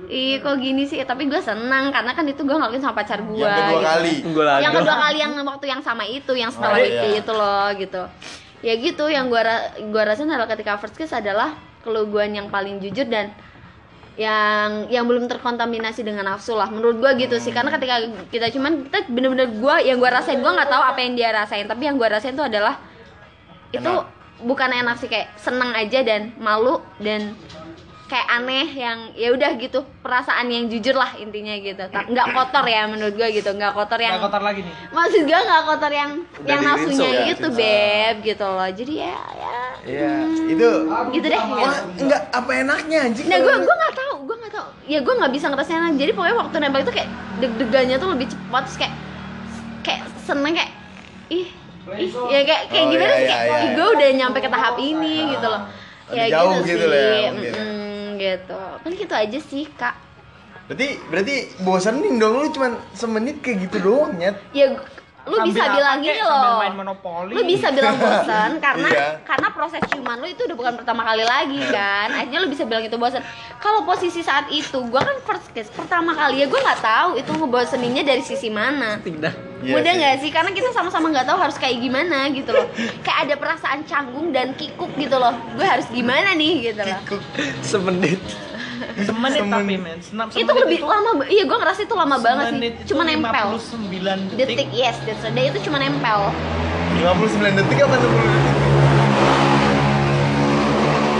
ih kok gini sih tapi gue senang karena kan itu gue ngelakuin sama pacar gue Yang kedua kali. Tunggu lagi. yang kedua kali yang waktu yang sama itu yang setelah Oh, itu iya. itu loh gitu ya gitu yang gua ra- gua rasain adalah ketika first kiss adalah keluguan yang paling jujur dan yang yang belum terkontaminasi dengan nafsu lah menurut gua gitu sih karena ketika kita cuman kita bener-bener gua yang gua rasain gua nggak tahu apa yang dia rasain tapi yang gua rasain itu adalah itu Enak. bukan enak sih kayak seneng aja dan malu dan kayak aneh yang ya udah gitu perasaan yang jujur lah intinya gitu. Nggak kotor ya menurut gua gitu nggak kotor yang Nggak kotor lagi nih. Maksud gue nggak kotor yang Udah yang nafsunya ya? itu beb gitu loh. Jadi ya ya. Iya, itu gitu deh. Wah, enggak apa enaknya anjing. nah gue gue nggak tahu gue nggak tahu. Ya gue nggak bisa ngerasain enak. jadi pokoknya waktu nembak itu kayak deg-degannya tuh lebih cepat terus kayak kayak seneng kayak ih ih ya kayak kayak Oh, gimana iya, sih? Iya, kayak iya. ih, gue udah nyampe ke tahap ini gitu loh. Ya jauh gitu, gitu sih. lah ya, mungkin. Ya. Mm-mm, gitu kan gitu aja sih kak Berarti berarti bosenin dong lu cuman semenit kayak gitu doang nyet. ya lu Sambil bisa bilang gini loh. main lu bisa bilang bosan karena Iya. karena proses ciuman lu itu udah bukan pertama kali lagi kan? Akhirnya lu bisa bilang itu bosan kalau posisi saat itu gua kan first kiss pertama kali ya gua nggak tahu itu ngeboseninnya dari sisi mana. Tidak. Iya mudah sih. nggak sih? Karena kita sama-sama nggak tahu harus kayak gimana gitu loh. Kayak ada perasaan canggung dan kikuk gitu loh. Gue harus gimana nih gitu loh. Semenit. semenit Semenit. tapi men Senam, itu lebih lama ba- iya gue ngerasa itu lama banget sih itu cuma nempel 59 detik yes that's right. Dan itu cuma nempel 59 detik apa 60 detik?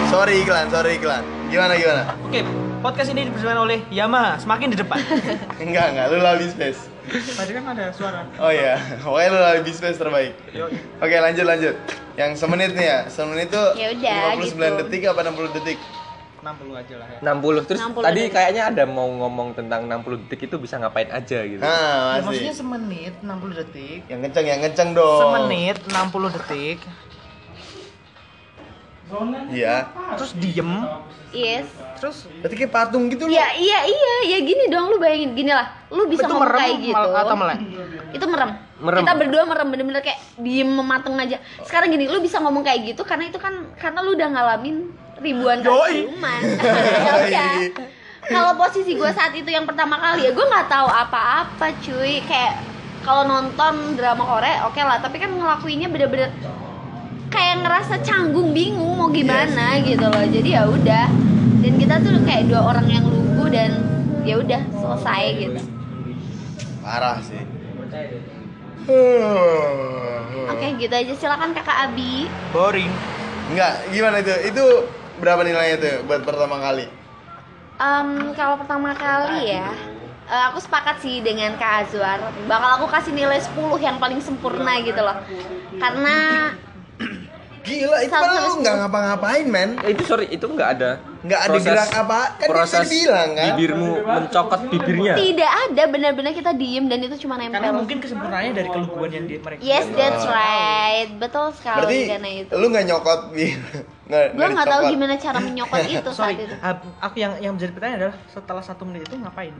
Sorry iklan, sorry iklan. Gimana gimana? Oke, podcast ini dipersembahkan oleh Yamaha, semakin di depan. Enggak, enggak, lu lali space. Tadi kan ada suara. Oh iya, pokoknya lu lali space terbaik. Oke, lanjut lanjut. Yang semenit nih ya. Semenit itu Ya udah, 59 gitu. detik apa 60 detik? 60 aja lah ya. 60 terus 60 tadi detik. kayaknya ada mau ngomong tentang 60 detik itu bisa ngapain aja gitu. Nah, Ya, maksudnya masih. semenit 60 detik. Yang kenceng, yang kenceng dong. Semenit 60 detik. Iya. Terus diem. yes Terus Berarti kayak patung gitu loh. Iya iya iya ya gini dong lu bayangin gini lah lu bisa itu ngomong merem kayak gitu mal- atau melek? itu merem. Merem. kita berdua merem bener-bener kayak diem mematung aja sekarang gini lu bisa ngomong kayak gitu karena itu kan karena lu udah ngalamin ribuan kali Yoi. ciuman. Ya udah. Kalau posisi gue saat itu yang pertama kali ya gue nggak tahu apa-apa cuy. Kayak kalau nonton drama Korea oke lah. Tapi kan ngelakuinnya bener-bener kayak ngerasa canggung bingung mau gimana gitu loh. Jadi ya udah. Dan kita tuh kayak dua orang yang lugu dan ya udah selesai gitu. Parah sih. oke gitu aja. Silakan kakak Abi. Boring. Enggak, gimana itu? Itu berapa nilainya tuh buat pertama kali? Em, kalau pertama kali ya eh, aku sepakat sih dengan Kak Azwar bakal aku kasih nilai 10 yang paling sempurna gitu loh karena Gila, itu kan lu nggak ngapa-ngapain, men. Eh, itu sorry, itu nggak ada. Nggak ada gerak apa, kan dia proses bilang, kan? Bibirmu mencokot bibirnya. tidak ada benar-benar kita diem dan itu cuma Karena nempel mungkin kesempurnaannya dari keluguan yang dia mereka. yes that's right betul sekali Berarti karena itu lu nggak nyokot gue nggak tahu gimana cara menyokot itu saat Sorry, itu aku yang yang menjadi pertanyaan adalah setelah satu menit itu ngapain?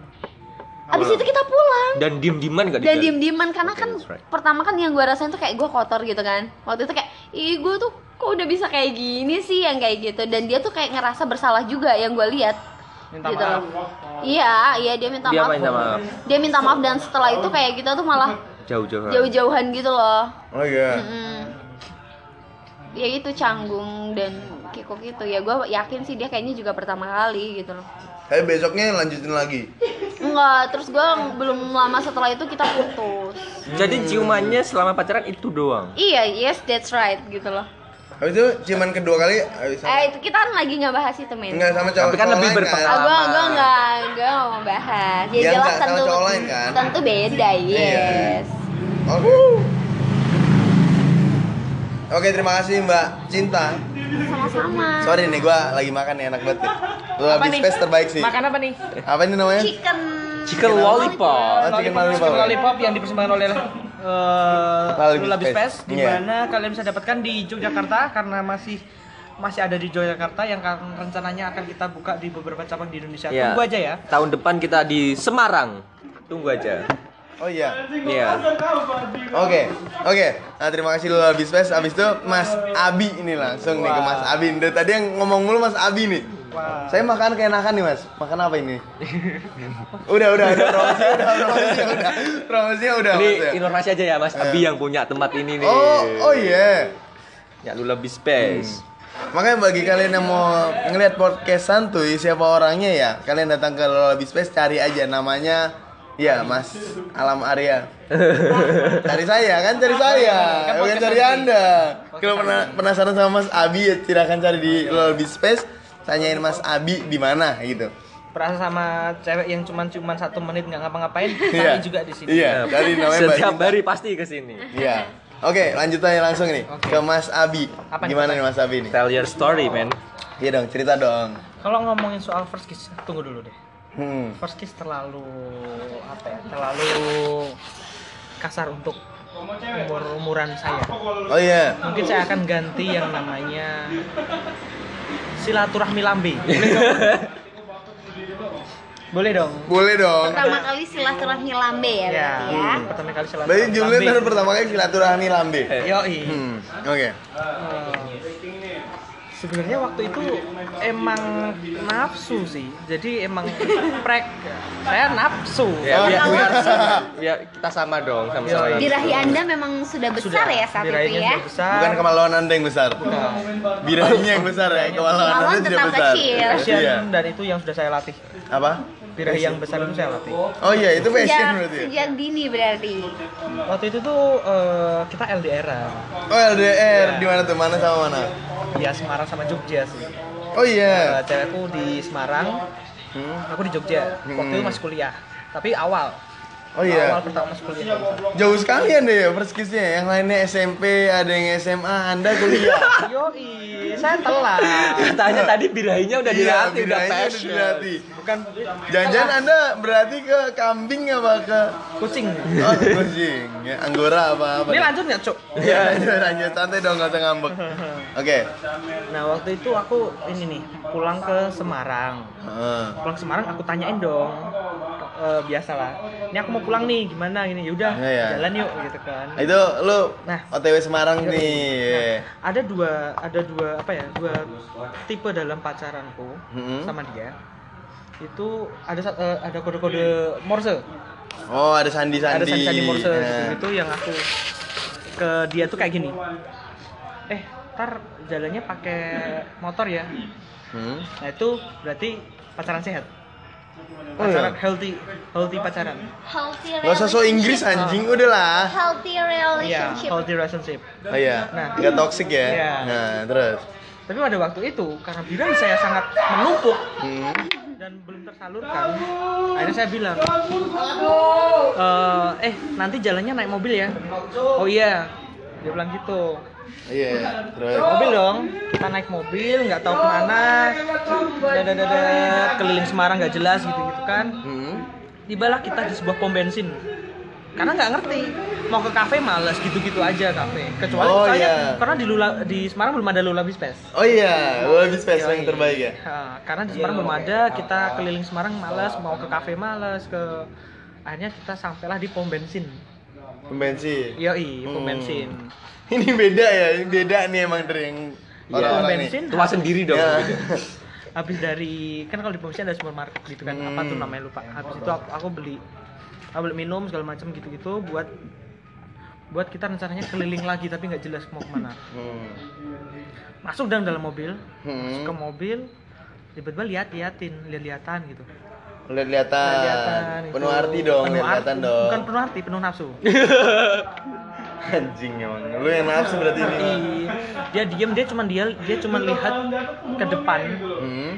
abis itu kita pulang Dan diem-dieman nggak dan dijalan? diem dieman karena kan right. pertama kan yang gue rasain tuh kayak gue kotor gitu kan waktu itu kayak ih gue tuh kok udah bisa kayak gini sih yang kayak gitu dan dia tuh kayak ngerasa bersalah juga yang gue lihat Minta gitu maaf. loh iya iya dia minta Dia maaf minta maaf. dia minta maaf dan setelah itu kayak kita tuh malah Jauh-jauh. jauh-jauhan gitu loh Oh iya. Mm-mm. ya itu canggung dan kikuk gitu ya gue yakin sih dia kayaknya juga pertama kali gitu loh Tapi besoknya lanjutin lagi. enggak terus gue belum lama setelah itu kita putus Jadi ciumannya selama pacaran itu doang. iya yes that's right gitu loh Habis itu cuman kedua kali habis sama, eh itu kita kan lagi nggak bahas itu men enggak sama cowok Tapi kan cowok lebih lain berpengalaman. Ah, gue gue nggak gue mau bahas ya Ya, jelas tentu cowok lain kan? tentu beda yes Oke. Oke, terima kasih Mbak Cinta. sama-sama Sorry nih, gua lagi makan nih enak banget. Lu habis space terbaik sih. Makan apa nih? Apa ini namanya? chicken Chicken lollipop. Oh, chicken lollipop. Chicken lollipop yang dipersembahkan oleh uh, Lalabis Lalabis Fest. Fest di Iya. mana kalian bisa dapatkan di Yogyakarta karena masih masih ada di Yogyakarta yang kan rencananya akan kita buka di beberapa cabang di Indonesia. Iya. Tunggu aja ya. Tahun depan kita di Semarang. Tunggu aja. Oh iya. Iya. Oke, oke. Nah, terima kasih dulu habis Space. Habis itu Mas Abi ini langsung nih ke Mas Abi. Dari tadi yang ngomong mulu Mas Abi nih. Wah. Saya makan keenakan nih Mas. Makan apa ini? udah, udah, udah promosi, udah promosi, udah. Promosinya udah. Ini Mas, ya. informasi aja ya Mas Abi yang punya tempat ini nih. Oh, oh iya. Ya lu lebih space. Makanya bagi kalian yang mau ngelihat podcast santuy siapa orangnya ya, kalian datang ke Lola Space cari aja namanya ya Mas Alam Arya. cari saya kan cari saya, Kan bukan podcast cari. Anda. Kalau pernah penasaran sama Mas Abi ya silakan cari di Lola Space, tanyain Mas Abi di mana gitu. Perasa sama cewek yang cuman cuman satu menit nggak ngapa-ngapain, cari juga di sini. Iya, cari namanya Mbak Setiap hari pasti ke sini. Iya. Oke, lanjut aja langsung nih Oke. ke Mas Abi. Apa Gimana nih Mas Abi nih? Tell your story, man. Iya dong, cerita dong. Kalau ngomongin soal first kiss, tunggu dulu deh. Hmm. First kiss terlalu apa ya? Terlalu kasar untuk umur umuran saya. Oh iya. Mungkin saya akan ganti yang namanya silaturahmi lambe. Boleh dong? Boleh dong. Pertama kali silaturahmi lambe ya Ya, berarti ya. pertama kali silaturahmi Berarti Julian baru pertama kali silaturahmi lambe. Yoi. Hmm. Oke. Eh, sebenarnya waktu itu emang nafsu sih jadi emang prek saya nafsu Ya, Oh, biar, iya. biar, biar kita sama dong sama-sama. Birahi Anda memang sudah besar Sudah, ya saat itu ya. besar Bukan kemaluan Anda yang besar. Bukan. Birahinya yang besar ya, kemaluan Kemaluan Anda tidak tetap besar. kecil. Passion Iya. dan itu yang sudah saya latih Apa? Birahi yang besar itu saya latih Oh iya, itu passion Sejak, berarti. ya? sejak dini berarti. waktu itu tuh eh, kita LDR Oh LDR, Iya. di mana tuh? Mana sama mana? ya Semarang sama Jogja sih Oh iya. Eh, cewekku di Semarang Hmm. aku di Jogja waktu itu Hmm. masih kuliah tapi awal Oh iya. awal pertama kuliah Jauh sekalian deh ya first kiss-nya. Yang lainnya SMP, ada yang SMA, Anda kuliah. Yoi, saya telat. Katanya tadi birahinya udah Iya, dilatih, udah passion. dilatih. Bukan Jangan-jangan Anda berarti ke kambing apa ke kucing. Oh, kucing. Ya, anggora apa apa? Ini lanjut nggak, Cuk? Ya, lanjut, lanjut. Santai dong, nggak usah ngambek. Oke. Nah, waktu itu aku ini nih, pulang ke Semarang. Heeh. Pulang ke Semarang aku tanyain dong. Eh, biasalah. Ini aku mau pulang nih, gimana gini? Yaudah, Iya, iya. jalan yuk gitu kan. Itu lu Nah. OTW Semarang Yoi. nih. Nah, ada dua ada dua apa ya? Dua tipe dalam pacaranku Hmm. sama dia. Itu ada eh, ada kode-kode Morse. Oh, ada sandi-sandi. ada sandi-sandi Morse Nah. gitu, gitu yang aku ke dia tuh kayak gini. Eh, ntar jalannya pakai motor ya. Hmm. Nah itu berarti pacaran sehat. Oh, Pacaran iya? healthy, healthy pacaran. Healthy Gak usah so Inggris anjing, udahlah. Healthy Iya, relationship. healthy relationship. Oh iya. Nah. Nggak toxic ya. Iya. Nah, terus. Tapi pada waktu itu karena birahi saya sangat menumpuk Hmm. dan belum tersalurkan, akhirnya saya bilang, "Eh, eh nanti jalannya naik mobil ya. Oh iya, dia bilang gitu. Iya, terus. mobil dong. Kita naik mobil nggak tahu ke mana. dada keliling Semarang nggak jelas gitu gitu kan. Hmm. tibalah kita di sebuah pom bensin. Karena nggak ngerti. Mau ke kafe males gitu-gitu aja kafe. Kecuali Oh, saya iya. karena di Lula di Semarang belum ada Lula Bispace Oh iya, lu lebih space yang terbaik ya. Ha, karena di Semarang belum ada kita keliling Semarang males mau ke kafe males ke akhirnya kita sampailah di pom bensin. Pembensin. yoi pom Hmm. Ini beda ya, ini beda nih emang dari yang pom orang-orang nih. bensin Tua sendiri dong. Ya. habis dari kan kalau di pom bensin ada supermarket gitu kan apa tuh Hmm. namanya lupa habis itu aku, aku beli aku beli minum segala macam gitu gitu buat buat kita rencananya keliling lagi tapi nggak jelas mau ke mana Hmm. masuk dalam dalam mobil Hmm. masuk ke mobil tiba-tiba lihat liatin lihat lihatan gitu Lihat-lihatan. Lihat-lihatan. Penuh arti dong, Penuh lihat-lihatan arti. dong. bukan penuh arti penuh nafsu Anjing emang. Lu yang nafsu berarti ini. Iya. dia diem dia cuma dia dia cuma lihat ke depan Hmm.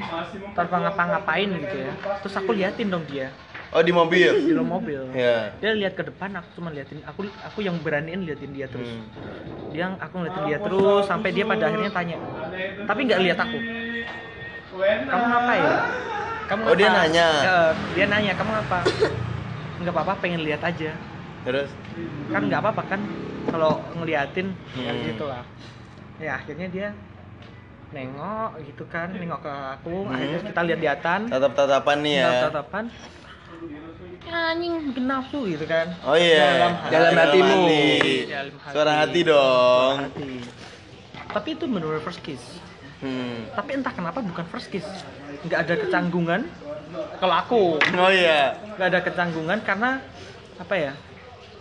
tanpa ngapa-ngapain gitu ya terus aku liatin dong dia Oh di mobil. di dalam mobil Ya. dia lihat ke depan aku cuma liatin aku aku yang beraniin liatin dia terus Hmm. dia aku ngeliatin dia terus sampai dia pada akhirnya tanya tapi nggak lihat aku kamu ngapain kamu Oh, dia ngapa?" nanya. Ya, dia nanya kamu apa nggak apa-apa pengen lihat aja Terus. kan nggak apa-apa kan kalau ngeliatin ya Hmm. gitu lah ya akhirnya dia nengok gitu kan nengok ke aku Hmm. akhirnya kita lihat-lihatan Tatap-tatapan nih ya. tatapan anjing bikin nafsu gitu kan Oh iya. Dalam hati. Dalam hatimu. hati. Dalam hati. Suara hati dong. hati tapi itu benar first kiss Hmm. tapi entah kenapa bukan first kiss nggak ada kecanggungan kalau aku Oh iya. nggak ada kecanggungan karena apa ya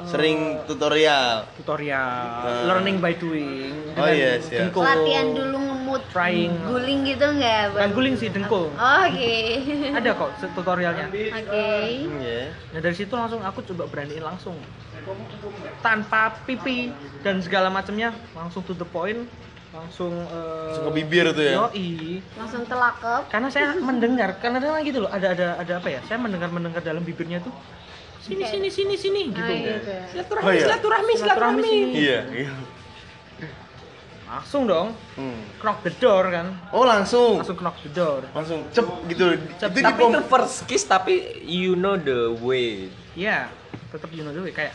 Sering tutorial. tutorial Hmm. learning by doing Oh, yes, yes. dengkul. latihan dulu ngemut Trying. guling gitu nggak bukan guling sih dengkul Oh, oke ada kok tutorialnya oke Iya. nah dari situ langsung aku coba beraniin langsung tanpa pipi dan segala macamnya langsung to the point langsung Langsung ke bibir tuh ya? yoi. langsung telakep karena saya mendengar karena kadang gitu loh ada ada ada apa ya saya mendengar mendengar dalam bibirnya tuh sini sini sini sini gitu Oh, gitu. silaturahmi Oh, iya. silaturahmi silaturahmi. Iya. iya. langsung dong Hmm. knock the door kan Oh langsung. langsung knock the door Langsung cep gitu. Cep. Itu Tapi itu first kiss tapi you know the way. Iya, tetap you know the way kayak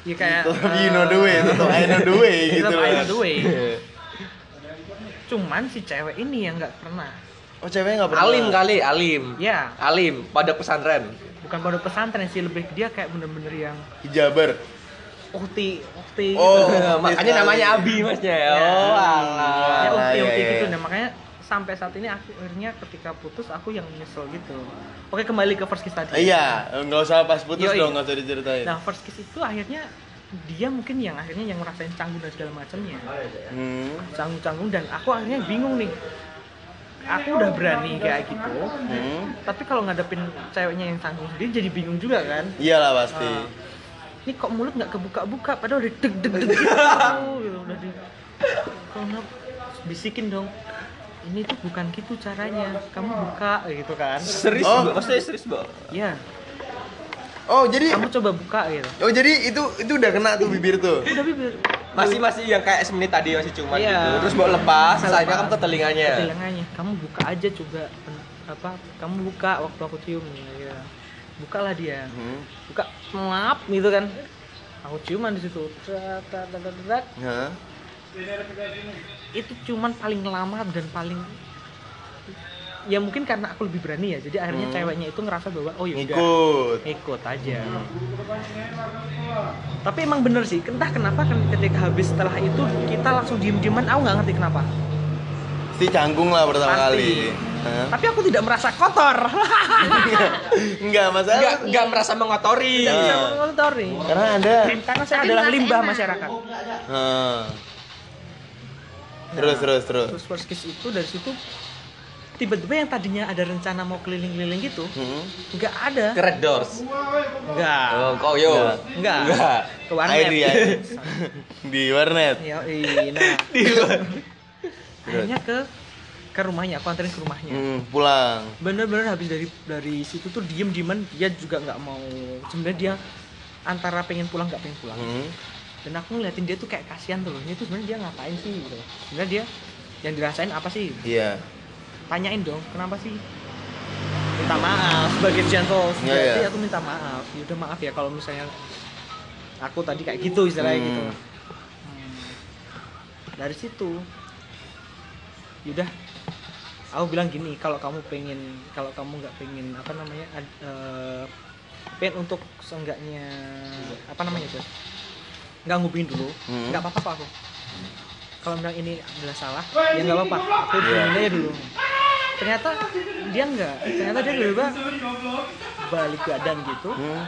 ya kayak Tetap you know the way, tetap I know the way gitu. Tetap I know the way. Cuman si cewek ini yang nggak pernah. Oh ceweknya nggak pernah. Alim kali, alim. Ya, Alim pada pesantren. Bukan pada pesantren sih lebih dia kayak bener-bener yang Hijaber. ukti, ukti. Oh, gitu. Makanya namanya Abi masnya. Ya. Oh, Ya alah. ukti, iya, ukti iya, gitu. iya. Nah makanya sampai saat ini akhirnya ketika putus aku yang nyesel gitu. Oke kembali ke first kiss tadi. Iya, nggak usah pas putus Yoi. dong, nggak usah diceritain. Nah first kiss itu akhirnya dia mungkin yang akhirnya yang ngerasain canggung dan segala macamnya. Hmm. canggung-canggung dan aku akhirnya bingung nih aku udah berani kayak gitu Hmm. tapi kalau ngadepin ceweknya yang canggung sendiri jadi bingung juga kan Iyalah pasti. Ah. ini kok mulut nggak kebuka-buka padahal udah deg deg deg gitu gitu, udah di kalau nggak bisikin dong ini tuh bukan gitu caranya kamu buka gitu kan Serius, Oh. Mbak? Maksudnya serius, Mbak? ya Oh jadi, kamu coba buka gitu oh jadi itu itu udah kena tuh bibir tuh. udah bibir Masih masih yang kayak semenit tadi masih cuma Iya. gitu. Terus Mbak lepas, Saya sayangnya kamu ke telinganya. Ke telinganya kamu buka aja coba pen- apa kamu buka waktu aku cium ya bukalah dia Hmm. buka maaf gitu kan aku ciuman di situ Trak, trak, trak, trak, trak. Hah? itu cuman paling lama dan paling ya mungkin karena aku lebih berani ya jadi akhirnya Hmm. ceweknya itu ngerasa bahwa oh yaudah Ngikut. ikut aja tapi emang bener sih entah kenapa kan ketika habis setelah itu kita langsung diem dieman aku nggak ngerti kenapa Pasti canggung lah pertama Pasti. kali. Hah? tapi aku tidak merasa kotor Enggak masalah. Enggak enggak merasa mengotori. Iya. Tidak mengotori Karena ada. karena saya Tapi adalah merasa limbah enak. masyarakat Hah. Terus terus terus. terus first kiss itu dari situ tiba-tiba yang tadinya ada rencana mau keliling-keliling gitu Hmm. nggak ada Ke Red Doors. nggak Oh, kok yo. Enggak. nggak Enggak. ke warnet Airi, Airi. di warnet. ya nah akhirnya ke ke rumahnya aku anterin ke rumahnya Hmm, pulang. bener-bener habis dari dari situ tuh diem dieman dia juga nggak mau sebenarnya dia antara pengen pulang nggak pengen pulang Hmm. dan aku ngeliatin dia tuh kayak kasihan tuh ini tuh sebenarnya dia ngapain sih gitu sebenarnya dia yang dirasain apa sih Iya. Tanyain dong kenapa sih? Minta maaf sebagai gentle Iya, sejati iya. aku minta maaf. Ya udah maaf ya kalau misalnya aku tadi kayak gitu istilahnya Hmm. gitu. Hmm. dari situ yaudah aku bilang gini kalau kamu pengen kalau kamu nggak pengen apa namanya ad- eh, pengen untuk seenggaknya apa namanya tuh nggak ngubungin dulu Hmm. nggak apa-apa Pak, aku. Kalau bilang ini adalah salah ya nggak apa-apa. aku aja dulu ternyata dia nggak ternyata dia tiba balik badan gitu Hmm.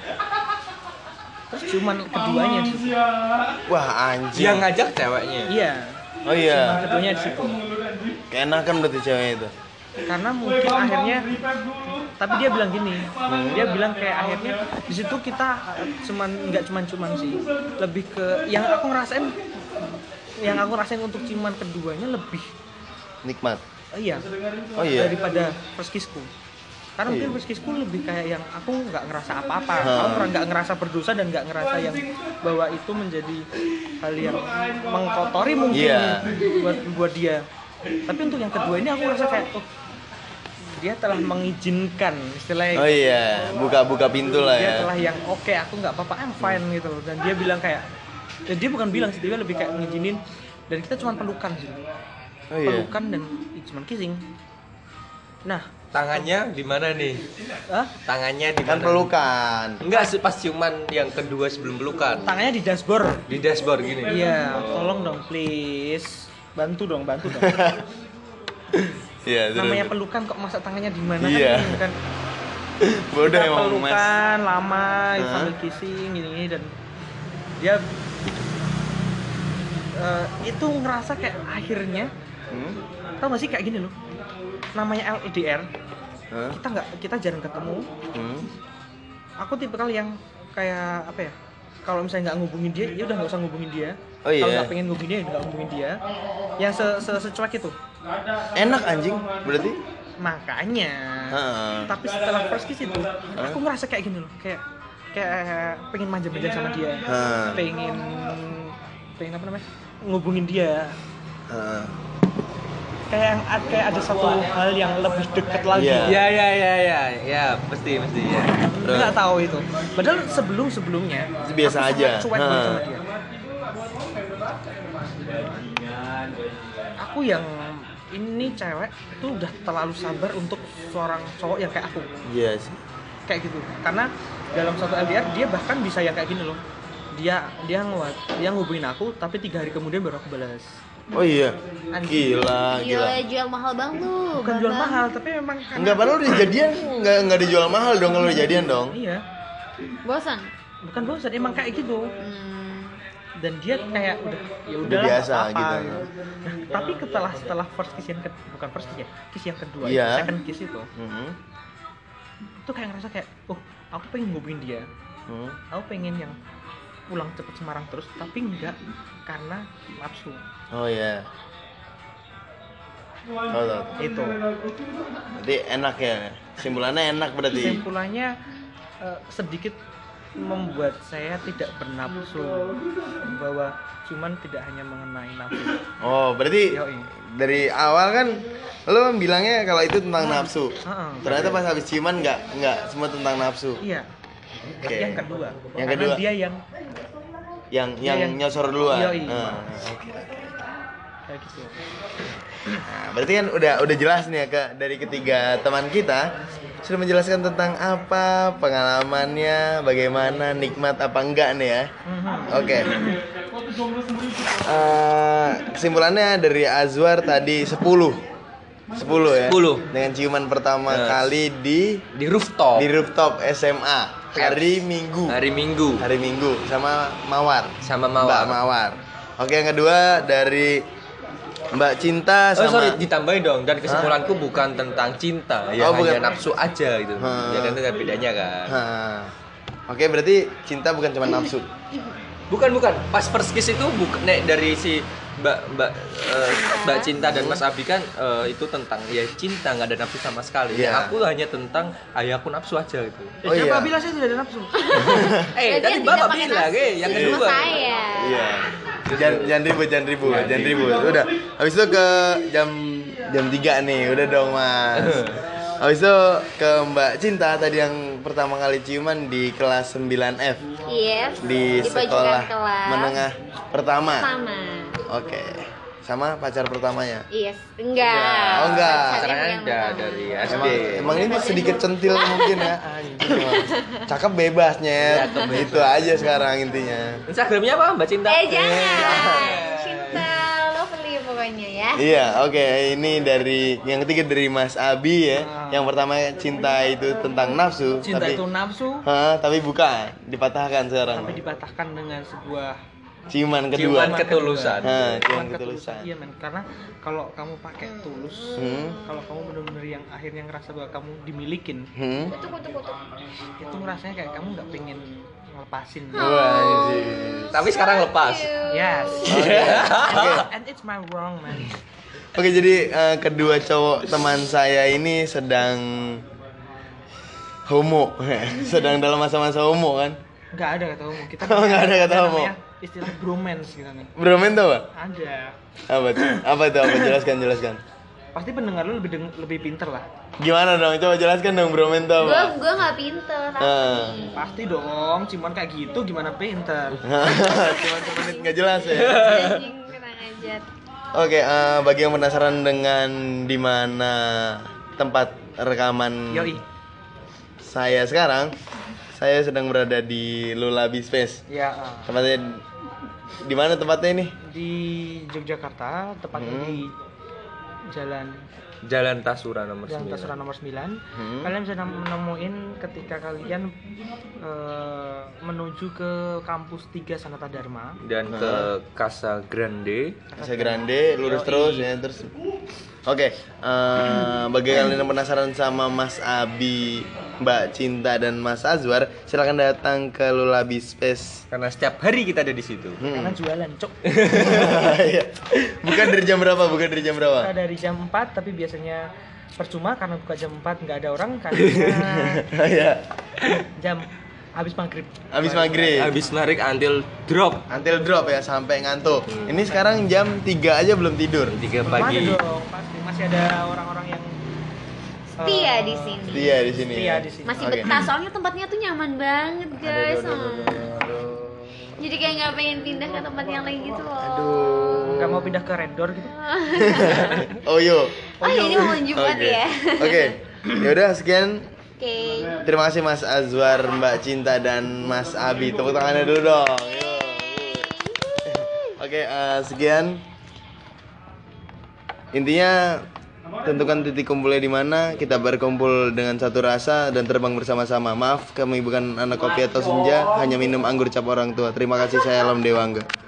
terus cuman keduanya di situ Wah anjing. Dia ngajak ceweknya. iya Oh iya. cuman keduanya di situ Keenakan berarti ceweknya itu. karena mungkin akhirnya tapi dia bilang gini dia bilang kayak akhirnya di situ kita cuman nggak cuman cuman sih lebih ke yang aku ngerasain yang aku rasain untuk ciuman keduanya lebih Nikmat. Oh iya Oh iya. daripada first kissku karena mungkin Iya. first kissku lebih kayak yang aku nggak ngerasa apa-apa Ha. aku nggak- nggak ngerasa berdosa dan nggak ngerasa yang bahwa itu menjadi hal yang mengkotori mungkin Iya. buat buat dia tapi untuk yang kedua ini aku ngerasa kayak oh dia telah mengizinkan istilahnya Oh iya, buka-buka pintu lah dia ya. telah yang oke aku nggak apa-apa I'm fine gitu loh dan dia bilang kayak dan dia bukan bilang sih dia lebih kayak ngizinin dan kita cuma pelukan sih Oh, iya. pelukan dan cuman kissing nah Tangannya di mana nih? ah Tangannya di Kan pelukan. Enggak, se- pas ciuman yang kedua sebelum pelukan. tangannya di dashboard Di dashboard gini. iya tolong dong please bantu dong bantu dong Iya, namanya pelukan kok masa tangannya di mana Iya. kan, kan Bodoh emang Mas. pelukan lama Hah? sambil kissing gini dan dia eh, itu ngerasa kayak akhirnya Hmm? tau gak sih kayak gini loh namanya LDR Hah? kita nggak kita jarang ketemu Hmm? aku tipe kali yang kayak apa ya kalau misalnya nggak ngubungin dia ya udah nggak usah ngubungin dia Oh, kalau iya. nggak pengen ngubungin dia ya nggak ngubungin dia yang se, se secuek itu Enak anjing, berarti? makanya Heeh. tapi setelah first kiss itu aku ngerasa kayak gini loh kayak kayak pengen manja-manja sama dia pengen pengen apa namanya ngubungin dia Heeh. Kayak kayak ada satu hal yang lebih deket lagi Iya. Ya ya ya ya ya mesti mesti ya. Terus? nggak tahu itu padahal sebelum sebelumnya biasa aku aja. cuek Hah. sama dia aku yang ini cewek itu udah terlalu sabar untuk seorang cowok yang kayak aku Iya sih. kayak gitu karena dalam satu LDR dia bahkan bisa yang kayak gini loh dia dia nguat dia ngubungin aku tapi tiga hari kemudian baru aku balas Oh iya. Anjing. Gila, gila. Gila jual mahal bang tuh. bukan jual mahal tapi memang karena Enggak, padahal udah jadian enggak enggak dijual mahal dong kalau udah jadian dong. iya Bosan. bukan bosan emang kayak gitu Hmm. dan dia kayak udah ya Udah biasa apa, gitu. Nah, tapi setelah setelah first kiss yang ke, bukan first kiss ya kiss yang kedua Iya. itu, second kiss itu Mhm. itu kayak ngerasa kayak oh aku pengen ngubungin dia Hmm. aku pengen yang pulang cepet Semarang terus tapi enggak karena nafsu Oh iya. Oh, tahu. itu Berarti enak ya. Simpulannya enak berarti. kesimpulannya eh, sedikit membuat saya tidak bernafsu bahwa cuman tidak hanya mengenai nafsu Oh, berarti Yoi. dari awal kan lo bilangnya kalau itu tentang nafsu. Heeh. Ternyata pas habis ciuman nggak nggak semua tentang nafsu. iya Oke. yang kedua Yang karena kedua. dia yang Yang yang yang- nyosor duluan. Yoi. Nah, kayak gitu Nah, berarti kan udah udah jelas nih ya Kak dari ketiga teman kita sudah menjelaskan tentang apa pengalamannya, bagaimana nikmat apa enggak nih ya. Mhm. Oke. Eh, kesimpulannya dari Azwar tadi 10. 10 ya. 10. Dengan ciuman pertama Yes. kali di Di rooftop. di rooftop SMA hari Minggu. Hari Minggu Hari Minggu sama Mawar. sama Mbak Mawar. Mawar. Oke, yang kedua dari Mbak Cinta Oh sama sorry, ditambahin dong. Dan kesimpulanku bukan tentang cinta, ya Oh, bukan. hanya nafsu aja gitu. Hmm. Ya kan ada bedanya kan. Hah. Oke, berarti cinta bukan cuma nafsu. Bukan bukan. Pas first kiss itu bukan nek dari si Mbak Mbak eh, Mbak Cinta dan Mas Abi kan eh, itu tentang ya cinta nggak ada nafsu sama sekali. Iya. Nek Aku hanya tentang ayahku nafsu aja gitu. Ya, Oh, siapa iya. bilang saya tidak ada nafsu Eh, tadi Bapak bilang, eh, yang kedua. saya. Iya. Jangan jangan ribut, jangan ribut, jangan ribut. Udah. Habis itu ke jam jam 3 nih. Udah dong, Mas. Habis itu ke Mbak Cinta tadi yang pertama kali ciuman di kelas 9F Yes. di Dibajukan sekolah kelas menengah pertama. Sama. Oke. Sama pacar pertamanya. Yes. Enggak. Oh, enggak. Pacarnya pertama. dari SD. Emang, emang ini sedikit centil mungkin ya anjing emang. Cakep bebas nyet Itu aja sekarang intinya Instagramnya apa Mbak Cinta? Eh jangan. Cinta lovely pokoknya ya. Iya oke ini dari yang ketiga dari Mas Abi ya Yang pertama cinta itu tentang nafsu cinta tapi, itu nafsu Hah, tapi bukan dipatahkan sekarang tapi dipatahkan dengan sebuah Ciuman kedua Ciuman ketulusan. Cuman ciuman ketulusan iya men karena kalau kamu pakai tulus Hmm. kalau kamu benar-benar yang akhirnya ngerasa bahwa kamu dimilikin Hmm? Kutuk kutuk kutuk. itu ngerasanya kayak kamu nggak pengen ngelepasin Wah, anjing. Tapi sekarang lepas. yes Oke. Oke. and it's my wrong man Oke jadi eh, kedua cowok teman saya ini sedang homo, sedang dalam masa-masa homo kan? nggak ada kata homo kita Oh, nggak ada kata namanya homo. Istilah bromance gitu nih Bromen tau gak? ada Apa tuh? Apa tuh? Apa? Jelaskan, jelaskan. pasti pendengar lu lebih deng- lebih pinter lah Gimana dong? Coba jelaskan dong bromen tuh Gue apa? gue nggak pinter tapi. pasti dong cuman kayak gitu gimana pinter Cuma semenit nggak jelas ya. Anjing tenang aja. Oke, eh, bagi yang penasaran dengan di mana tempat rekaman Yoi. saya sekarang, saya sedang berada di Lulabi Space. Ya, ah. Tempatnya di mana tempatnya ini? di Yogyakarta, tepatnya Hmm. di Jalan Jalan Tasura nomor Jalan 9. Tasura nomor 9. Hmm. Kalian bisa nem- nemuin ketika kalian eh, menuju ke kampus 3 Sanata Dharma. Dan ke Casa Grande. Casa Grande, lurus Yoi. terus ya terus. Oke, eh, bagi kalian yang penasaran sama Mas Abi, Mbak Cinta dan Mas Azwar, silakan datang ke Lulabi Space. Karena setiap hari kita ada di situ. Hmm. Karena jualan, cok. Iya. Bukan dari jam berapa? Bukan dari jam berapa? Kita dari jam 4 tapi biasanya percuma karena buka jam 4 nggak ada orang karena Iya. jam habis maghrib. Habis maghrib. Habis narik until drop Until drop ya sampai ngantuk. Ini sekarang jam 3 aja belum tidur. 3 Belum pagi. ada dong, pasti masih ada orang-orang yang Setia eh, di sini. Dia di sini. Setia ya. di sini. Masih Oke. betah soalnya tempatnya tuh nyaman banget guys. Aduh, aduh, aduh, Hmm. aduh, aduh. Jadi kayak nggak pengen pindah ke tempat yang lain gitu loh. Aduh. nggak mau pindah ke Red Door gitu. Oh yo. Oh ya ini mau Jumat Oke. ya. Oke. Yaudah sekian. Oke. Terima kasih Mas Azwar, Mbak Cinta dan Mas Abi. Tepuk tangannya dulu dong. Oke, eh, sekian. Intinya tentukan titik kumpulnya di mana kita berkumpul dengan satu rasa dan terbang bersama-sama. Maaf kami bukan anak kopi atau senja, hanya minum anggur cap orang tua. Terima kasih saya Alam Dewangga.